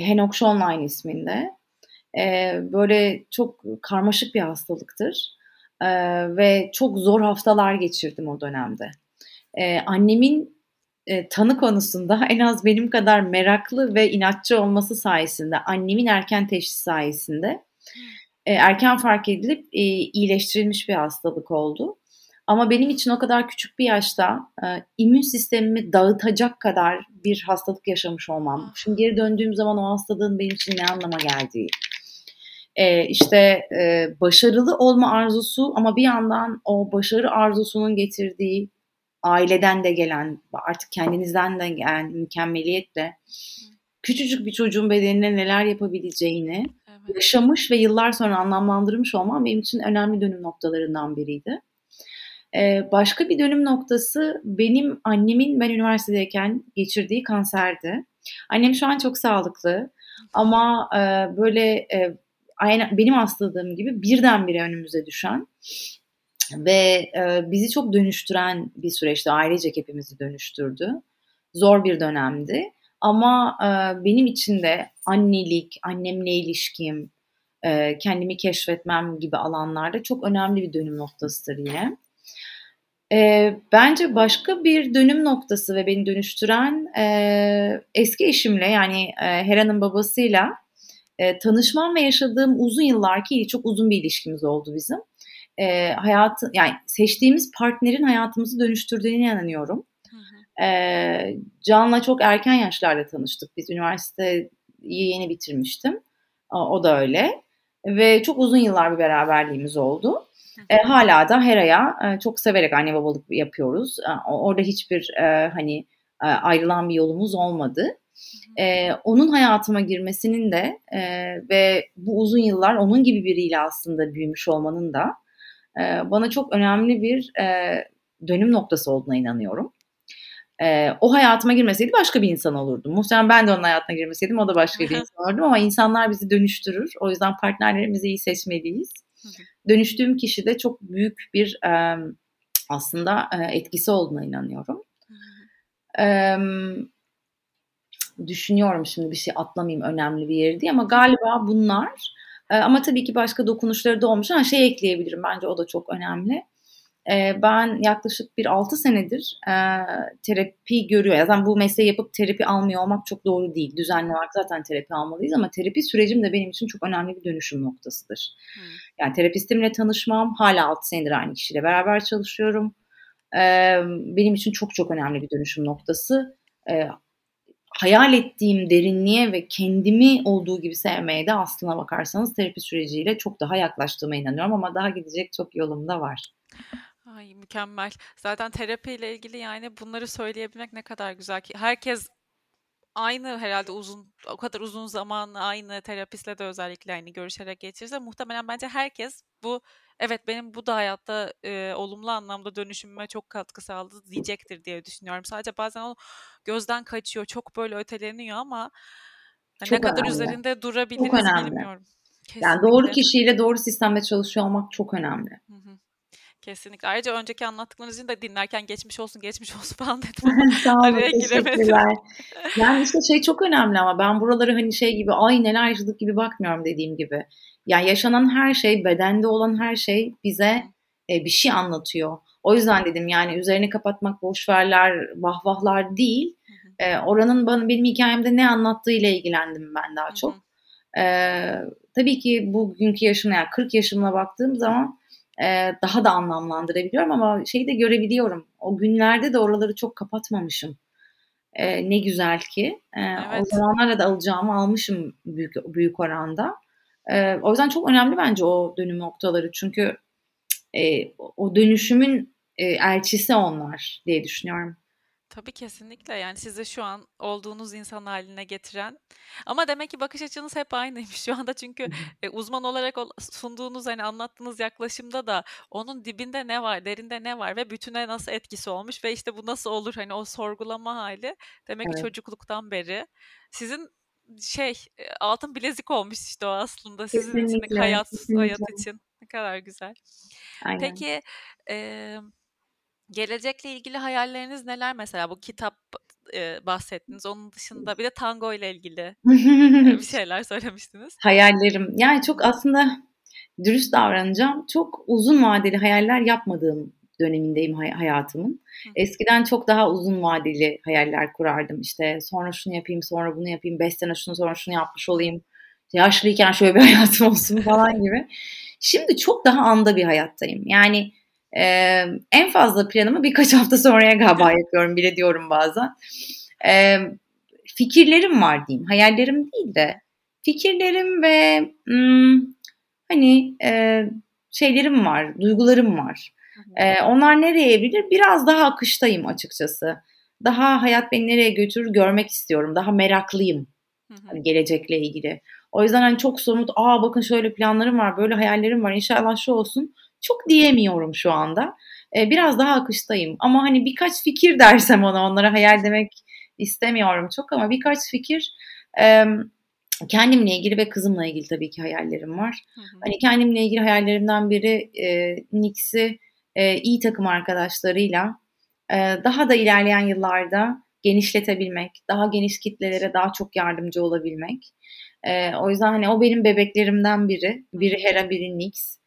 Henok Online isminde. Böyle çok karmaşık bir hastalıktır. Ve çok zor haftalar geçirdim o dönemde. Annemin tanı konusunda [LAUGHS] en az benim kadar meraklı ve inatçı olması sayesinde, annemin erken teşhis sayesinde e, erken fark edilip e, iyileştirilmiş bir hastalık oldu. Ama benim için o kadar küçük bir yaşta e, immün sistemimi dağıtacak kadar bir hastalık yaşamış olmam. Şimdi geri döndüğüm zaman o hastalığın benim için ne anlama geldiği. E, işte e, başarılı olma arzusu ama bir yandan o başarı arzusunun getirdiği aileden de gelen artık kendinizden de gelen mükemmeliyetle küçücük bir çocuğun bedenine neler yapabileceğini evet. yaşamış ve yıllar sonra anlamlandırmış olmam benim için önemli dönüm noktalarından biriydi. Ee, başka bir dönüm noktası benim annemin ben üniversitedeyken geçirdiği kanserdi. Annem şu an çok sağlıklı ama e, böyle e, aynı benim hastalığım gibi birdenbire önümüze düşen ve e, bizi çok dönüştüren bir süreçti. Ailecek hepimizi dönüştürdü. Zor bir dönemdi. Ama e, benim için de annelik, annemle ilişkim, e, kendimi keşfetmem gibi alanlarda çok önemli bir dönüm noktasıdır yine. E, bence başka bir dönüm noktası ve beni dönüştüren e, eski eşimle yani e, Hera'nın babasıyla e, tanışmam ve yaşadığım uzun yıllar ki çok uzun bir ilişkimiz oldu bizim. E, hayatı yani seçtiğimiz partnerin hayatımızı dönüştürdüğüne inanıyorum. E, Can'la çok erken yaşlarda tanıştık. Biz üniversiteyi yeni bitirmiştim. O da öyle. Ve çok uzun yıllar bir beraberliğimiz oldu. E, hala da Hera'ya e, çok severek anne babalık yapıyoruz. E, orada hiçbir e, hani e, ayrılan bir yolumuz olmadı. E, onun hayatıma girmesinin de e, ve bu uzun yıllar onun gibi biriyle aslında büyümüş olmanın da e, bana çok önemli bir e, dönüm noktası olduğuna inanıyorum e, o hayatıma girmeseydi başka bir insan olurdum. Muhtemelen ben de onun hayatına girmeseydim o da başka bir [LAUGHS] insan olurdum ama insanlar bizi dönüştürür. O yüzden partnerlerimizi iyi seçmeliyiz. Dönüştüğüm kişi de çok büyük bir e, aslında e, etkisi olduğuna inanıyorum. E, düşünüyorum şimdi bir şey atlamayayım önemli bir yeri diye ama galiba bunlar ama tabii ki başka dokunuşları da olmuş. Ha şey ekleyebilirim bence o da çok önemli. E, ben yaklaşık bir 6 senedir e, terapi görüyor. Yani bu mesleği yapıp terapi almıyor olmak çok doğru değil. Düzenli olarak zaten terapi almalıyız ama terapi sürecim de benim için çok önemli bir dönüşüm noktasıdır. Hmm. Yani terapistimle tanışmam, hala 6 senedir aynı kişiyle beraber çalışıyorum. E, benim için çok çok önemli bir dönüşüm noktası. E, hayal ettiğim derinliğe ve kendimi olduğu gibi sevmeye de aslına bakarsanız terapi süreciyle çok daha yaklaştığıma inanıyorum ama daha gidecek çok yolum da var. Ay mükemmel. Zaten terapiyle ilgili yani bunları söyleyebilmek ne kadar güzel ki. Herkes aynı herhalde uzun o kadar uzun zaman aynı terapistle de özellikle aynı görüşerek geçirirse muhtemelen bence herkes bu evet benim bu da hayatta e, olumlu anlamda dönüşümüme çok katkı sağladı diyecektir diye düşünüyorum. Sadece bazen o gözden kaçıyor, çok böyle öteleniyor ama çok ne kadar üzerinde durabiliriz çok önemli. bilmiyorum. Kesinlikle. Yani doğru kişiyle doğru sistemde çalışıyor olmak çok önemli. Hı hı. Kesinlikle. Ayrıca önceki anlattıklarınız için de dinlerken geçmiş olsun geçmiş olsun [LAUGHS] falan dedim [LAUGHS] Sağ olun, araya giremedim. [LAUGHS] yani işte şey çok önemli ama ben buraları hani şey gibi ay neler yaşadık gibi bakmıyorum dediğim gibi. Yani yaşanan her şey, bedende olan her şey bize e, bir şey anlatıyor. O yüzden dedim yani üzerini kapatmak, boşverler, vahvahlar değil. E, oranın bana benim hikayemde ne anlattığıyla ilgilendim ben daha çok. E, tabii ki bugünkü yaşımla yani 40 yaşımla baktığım zaman e, daha da anlamlandırabiliyorum ama şeyi de görebiliyorum. O günlerde de oraları çok kapatmamışım. E, ne güzel ki. E, evet. O zamanlarda da alacağımı almışım büyük büyük oranda. E, o yüzden çok önemli bence o dönüm noktaları. Çünkü e, o dönüşümün e, elçisi onlar diye düşünüyorum. Tabii kesinlikle yani sizi şu an olduğunuz insan haline getiren ama demek ki bakış açınız hep aynıymış şu anda çünkü e, uzman olarak sunduğunuz hani anlattığınız yaklaşımda da onun dibinde ne var, derinde ne var ve bütüne nasıl etkisi olmuş ve işte bu nasıl olur hani o sorgulama hali demek evet. ki çocukluktan beri sizin şey altın bilezik olmuş işte o aslında sizin kesinlikle, için hayat kesinlikle. hayat için ne kadar güzel. Aynen. Peki eee Gelecekle ilgili hayalleriniz neler mesela? Bu kitap e, bahsettiniz. Onun dışında bir de tango ile ilgili bir [LAUGHS] şeyler söylemiştiniz. Hayallerim. Yani çok aslında dürüst davranacağım. Çok uzun vadeli hayaller yapmadığım dönemindeyim hay- hayatımın. Eskiden çok daha uzun vadeli hayaller kurardım. İşte sonra şunu yapayım, sonra bunu yapayım, beş sene şunu sonra şunu yapmış olayım. Yaşlıyken şöyle bir [LAUGHS] hayatım olsun falan gibi. Şimdi çok daha anda bir hayattayım. Yani ee, en fazla planımı birkaç [LAUGHS] hafta sonraya galiba yapıyorum bile diyorum bazen. Ee, fikirlerim var diyeyim. Hayallerim değil de fikirlerim ve hmm, hani e, şeylerim var, duygularım var. Ee, onlar nereye evrilir? Biraz daha akıştayım açıkçası. Daha hayat beni nereye götürür görmek istiyorum. Daha meraklıyım hani gelecekle ilgili. O yüzden hani çok somut, aa bakın şöyle planlarım var, böyle hayallerim var, inşallah şu olsun çok diyemiyorum şu anda. E, biraz daha akıştayım. Ama hani birkaç fikir dersem ona onlara hayal demek istemiyorum çok ama birkaç fikir e, kendimle ilgili ve kızımla ilgili tabii ki hayallerim var. Hı hı. Hani kendimle ilgili hayallerimden biri e, Nix'i e, iyi takım arkadaşlarıyla e, daha da ilerleyen yıllarda genişletebilmek, daha geniş kitlelere daha çok yardımcı olabilmek. E, o yüzden hani o benim bebeklerimden biri. Biri Hera, biri Nix.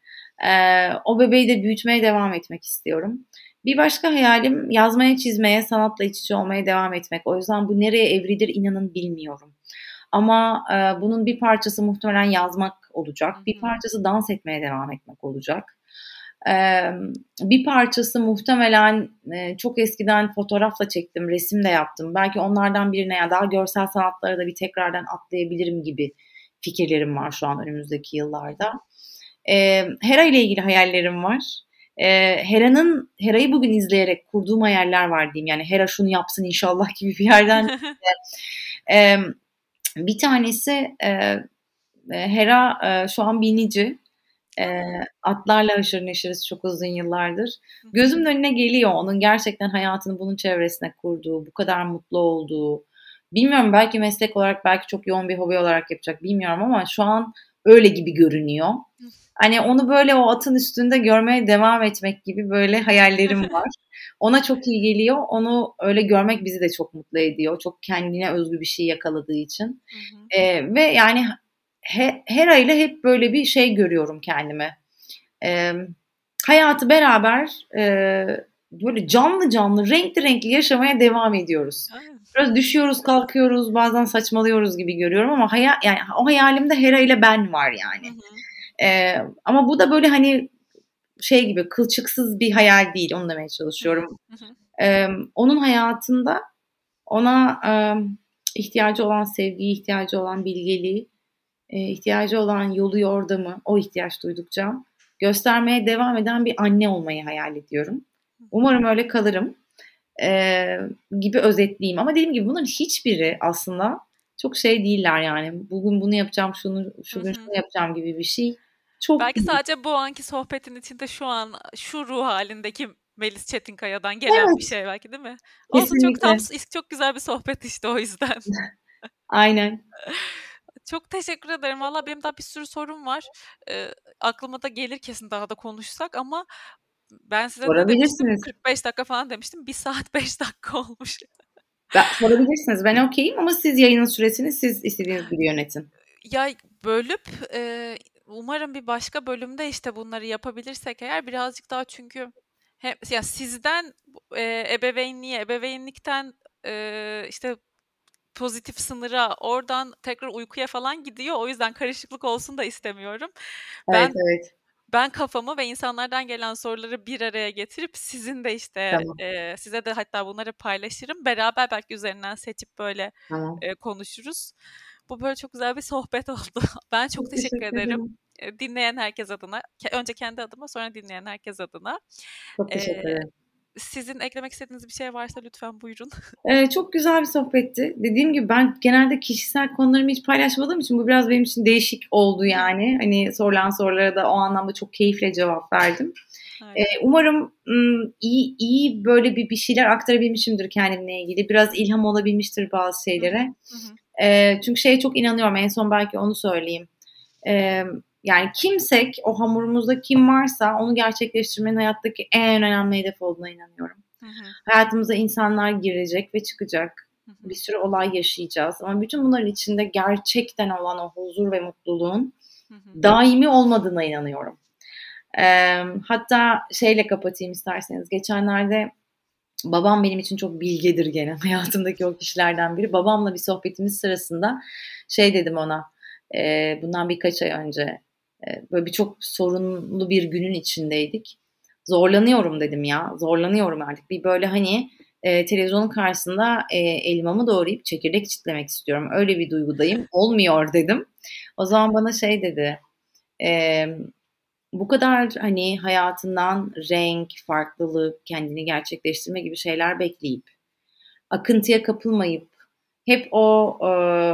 Ee, o bebeği de büyütmeye devam etmek istiyorum. Bir başka hayalim yazmaya, çizmeye, sanatla iç içe olmaya devam etmek. O yüzden bu nereye evrilir inanın bilmiyorum. Ama e, bunun bir parçası muhtemelen yazmak olacak. Bir parçası dans etmeye devam etmek olacak. Ee, bir parçası muhtemelen e, çok eskiden fotoğrafla çektim, resim de yaptım. Belki onlardan birine ya daha görsel sanatlara da bir tekrardan atlayabilirim gibi fikirlerim var şu an önümüzdeki yıllarda. E, Hera ile ilgili hayallerim var. E, Hera'nın Hera'yı bugün izleyerek kurduğum hayaller var diyeyim. Yani Hera şunu yapsın inşallah gibi bir yerden. [LAUGHS] e, bir tanesi e, Hera e, şu an binici. E, atlarla haşır neşiriz çok uzun yıllardır. Gözümün önüne geliyor onun gerçekten hayatını bunun çevresine kurduğu, bu kadar mutlu olduğu. Bilmiyorum belki meslek olarak belki çok yoğun bir hobi olarak yapacak bilmiyorum ama şu an öyle gibi görünüyor. Hani onu böyle o atın üstünde görmeye devam etmek gibi böyle hayallerim [LAUGHS] var. Ona çok iyi geliyor. Onu öyle görmek bizi de çok mutlu ediyor. Çok kendine özgü bir şey yakaladığı için. Ee, ve yani he, Hera ile hep böyle bir şey görüyorum kendime. Ee, hayatı beraber e, böyle canlı canlı, renkli renkli yaşamaya devam ediyoruz. Biraz düşüyoruz, kalkıyoruz, bazen saçmalıyoruz gibi görüyorum ama hayal, yani o hayalimde Hera ile ben var yani. Hı hı. E, ama bu da böyle hani şey gibi kılçıksız bir hayal değil onu demeye çalışıyorum. E, onun hayatında ona e, ihtiyacı olan sevgiyi, ihtiyacı olan bilgeliği, e, ihtiyacı olan yolu yordamı, o ihtiyaç duydukça göstermeye devam eden bir anne olmayı hayal ediyorum. Umarım öyle kalırım e, gibi özetleyeyim. Ama dediğim gibi bunların hiçbiri aslında çok şey değiller yani. Bugün bunu yapacağım, şunu şu gün şunu yapacağım gibi bir şey. Çok Belki iyi. sadece bu anki sohbetin içinde şu an şu ruh halindeki Melis Çetinkaya'dan gelen evet. bir şey belki değil mi? Olsun çok tam çok güzel bir sohbet işte o yüzden. [LAUGHS] Aynen. [LAUGHS] Çok teşekkür ederim. Valla benim daha bir sürü sorum var. Ee, aklıma da gelir kesin daha da konuşsak ama ben size de demiştim 45 dakika falan demiştim. 1 saat [LAUGHS] 5 dakika olmuş. Ben, sorabilirsiniz. Ben okeyim ama siz yayının süresini siz istediğiniz gibi yönetin. Ya bölüp e, umarım bir başka bölümde işte bunları yapabilirsek eğer birazcık daha çünkü hem ya sizden e, ebeveynliğe, ebeveynlikten e, işte pozitif sınıra, oradan tekrar uykuya falan gidiyor. O yüzden karışıklık olsun da istemiyorum. Evet, ben evet. Ben kafamı ve insanlardan gelen soruları bir araya getirip sizin de işte tamam. e, size de hatta bunları paylaşırım. Beraber belki üzerinden seçip böyle tamam. e, konuşuruz. Bu böyle çok güzel bir sohbet [LAUGHS] oldu. Ben çok, çok teşekkür, teşekkür ederim. ederim. Dinleyen herkes adına, önce kendi adıma sonra dinleyen herkes adına. Çok teşekkür ederim. Ee, sizin eklemek istediğiniz bir şey varsa lütfen buyurun. [LAUGHS] Ee, çok güzel bir sohbetti. Dediğim gibi ben genelde kişisel konularımı hiç paylaşmadığım için bu biraz benim için değişik oldu yani. [LAUGHS] Hani sorulan sorulara da o anlamda çok keyifle cevap verdim. Ee, umarım iyi iyi böyle bir bir şeyler aktarabilmişimdir kendimle ilgili. Biraz ilham olabilmiştir bazı şeylere. Hı hı. Ee, çünkü şeye çok inanıyorum. En son belki onu söyleyeyim. Ee, yani kimsek, o hamurumuzda kim varsa onu gerçekleştirmenin hayattaki en önemli hedef olduğuna inanıyorum. Hı hı. Hayatımıza insanlar girecek ve çıkacak. Hı hı. Bir sürü olay yaşayacağız. Ama bütün bunların içinde gerçekten olan o huzur ve mutluluğun hı hı. daimi olmadığına inanıyorum. Ee, hatta şeyle kapatayım isterseniz. Geçenlerde babam benim için çok bilgedir gene [LAUGHS] hayatımdaki o kişilerden biri. Babamla bir sohbetimiz sırasında şey dedim ona e, bundan birkaç ay önce böyle bir çok sorunlu bir günün içindeydik. Zorlanıyorum dedim ya. Zorlanıyorum artık. Bir böyle hani e, televizyonun karşısında e, elmamı doğrayıp çekirdek çitlemek istiyorum. Öyle bir duygudayım. Olmuyor dedim. O zaman bana şey dedi. E, bu kadar hani hayatından renk, farklılık, kendini gerçekleştirme gibi şeyler bekleyip akıntıya kapılmayıp hep o e,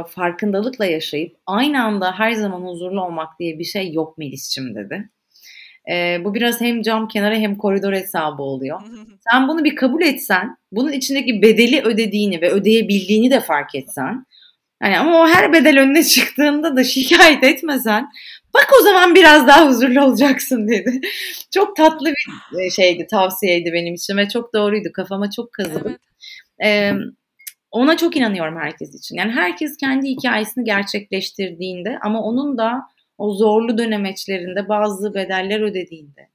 farkındalıkla yaşayıp aynı anda her zaman huzurlu olmak diye bir şey yok Melis'cim dedi. E, bu biraz hem cam kenarı hem koridor hesabı oluyor. [LAUGHS] Sen bunu bir kabul etsen, bunun içindeki bedeli ödediğini ve ödeyebildiğini de fark etsen, yani ama o her bedel önüne çıktığında da şikayet etmesen, bak o zaman biraz daha huzurlu olacaksın dedi. [LAUGHS] çok tatlı bir şeydi, tavsiyeydi benim için ve çok doğruydu. Kafama çok kazıdı. Evet. Ee, ona çok inanıyorum herkes için. Yani herkes kendi hikayesini gerçekleştirdiğinde ama onun da o zorlu dönemeçlerinde bazı bedeller ödediğinde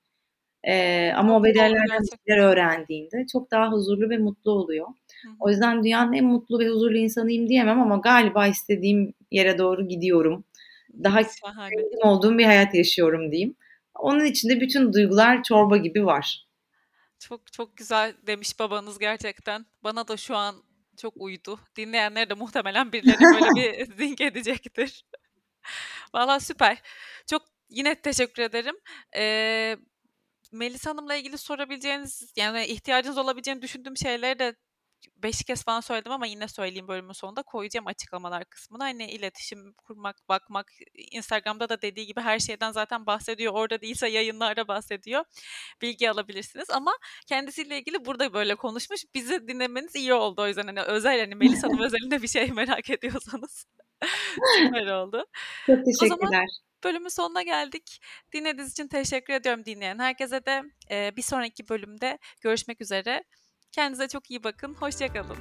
ee, ama o bedellerden şeyler öğrendiğinde çok daha huzurlu ve mutlu oluyor. Hı. O yüzden dünyanın en mutlu ve huzurlu insanıyım diyemem ama galiba istediğim yere doğru gidiyorum. Daha sevdiğim olduğum bir hayat yaşıyorum diyeyim. Onun içinde bütün duygular çorba gibi var. Çok çok güzel demiş babanız gerçekten. Bana da şu an çok uydu. Dinleyenler de muhtemelen birileri böyle bir [LAUGHS] zink edecektir. [LAUGHS] Valla süper. Çok yine teşekkür ederim. Ee, Melisa Hanım'la ilgili sorabileceğiniz yani ihtiyacınız olabileceğini düşündüğüm şeyleri de beş kez falan söyledim ama yine söyleyeyim bölümün sonunda koyacağım açıklamalar kısmına. Hani iletişim kurmak, bakmak, Instagram'da da dediği gibi her şeyden zaten bahsediyor. Orada değilse yayınlarda bahsediyor. Bilgi alabilirsiniz ama kendisiyle ilgili burada böyle konuşmuş. Bizi dinlemeniz iyi oldu o yüzden hani özel hani Melis Hanım [LAUGHS] özelinde bir şey merak ediyorsanız. [LAUGHS] Süper oldu. Çok teşekkürler. O zaman bölümün sonuna geldik. Dinlediğiniz için teşekkür ediyorum dinleyen herkese de. bir sonraki bölümde görüşmek üzere. Kendinize çok iyi bakın. Hoşçakalın.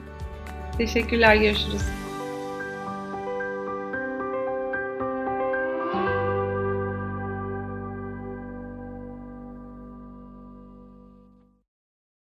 Teşekkürler. Görüşürüz.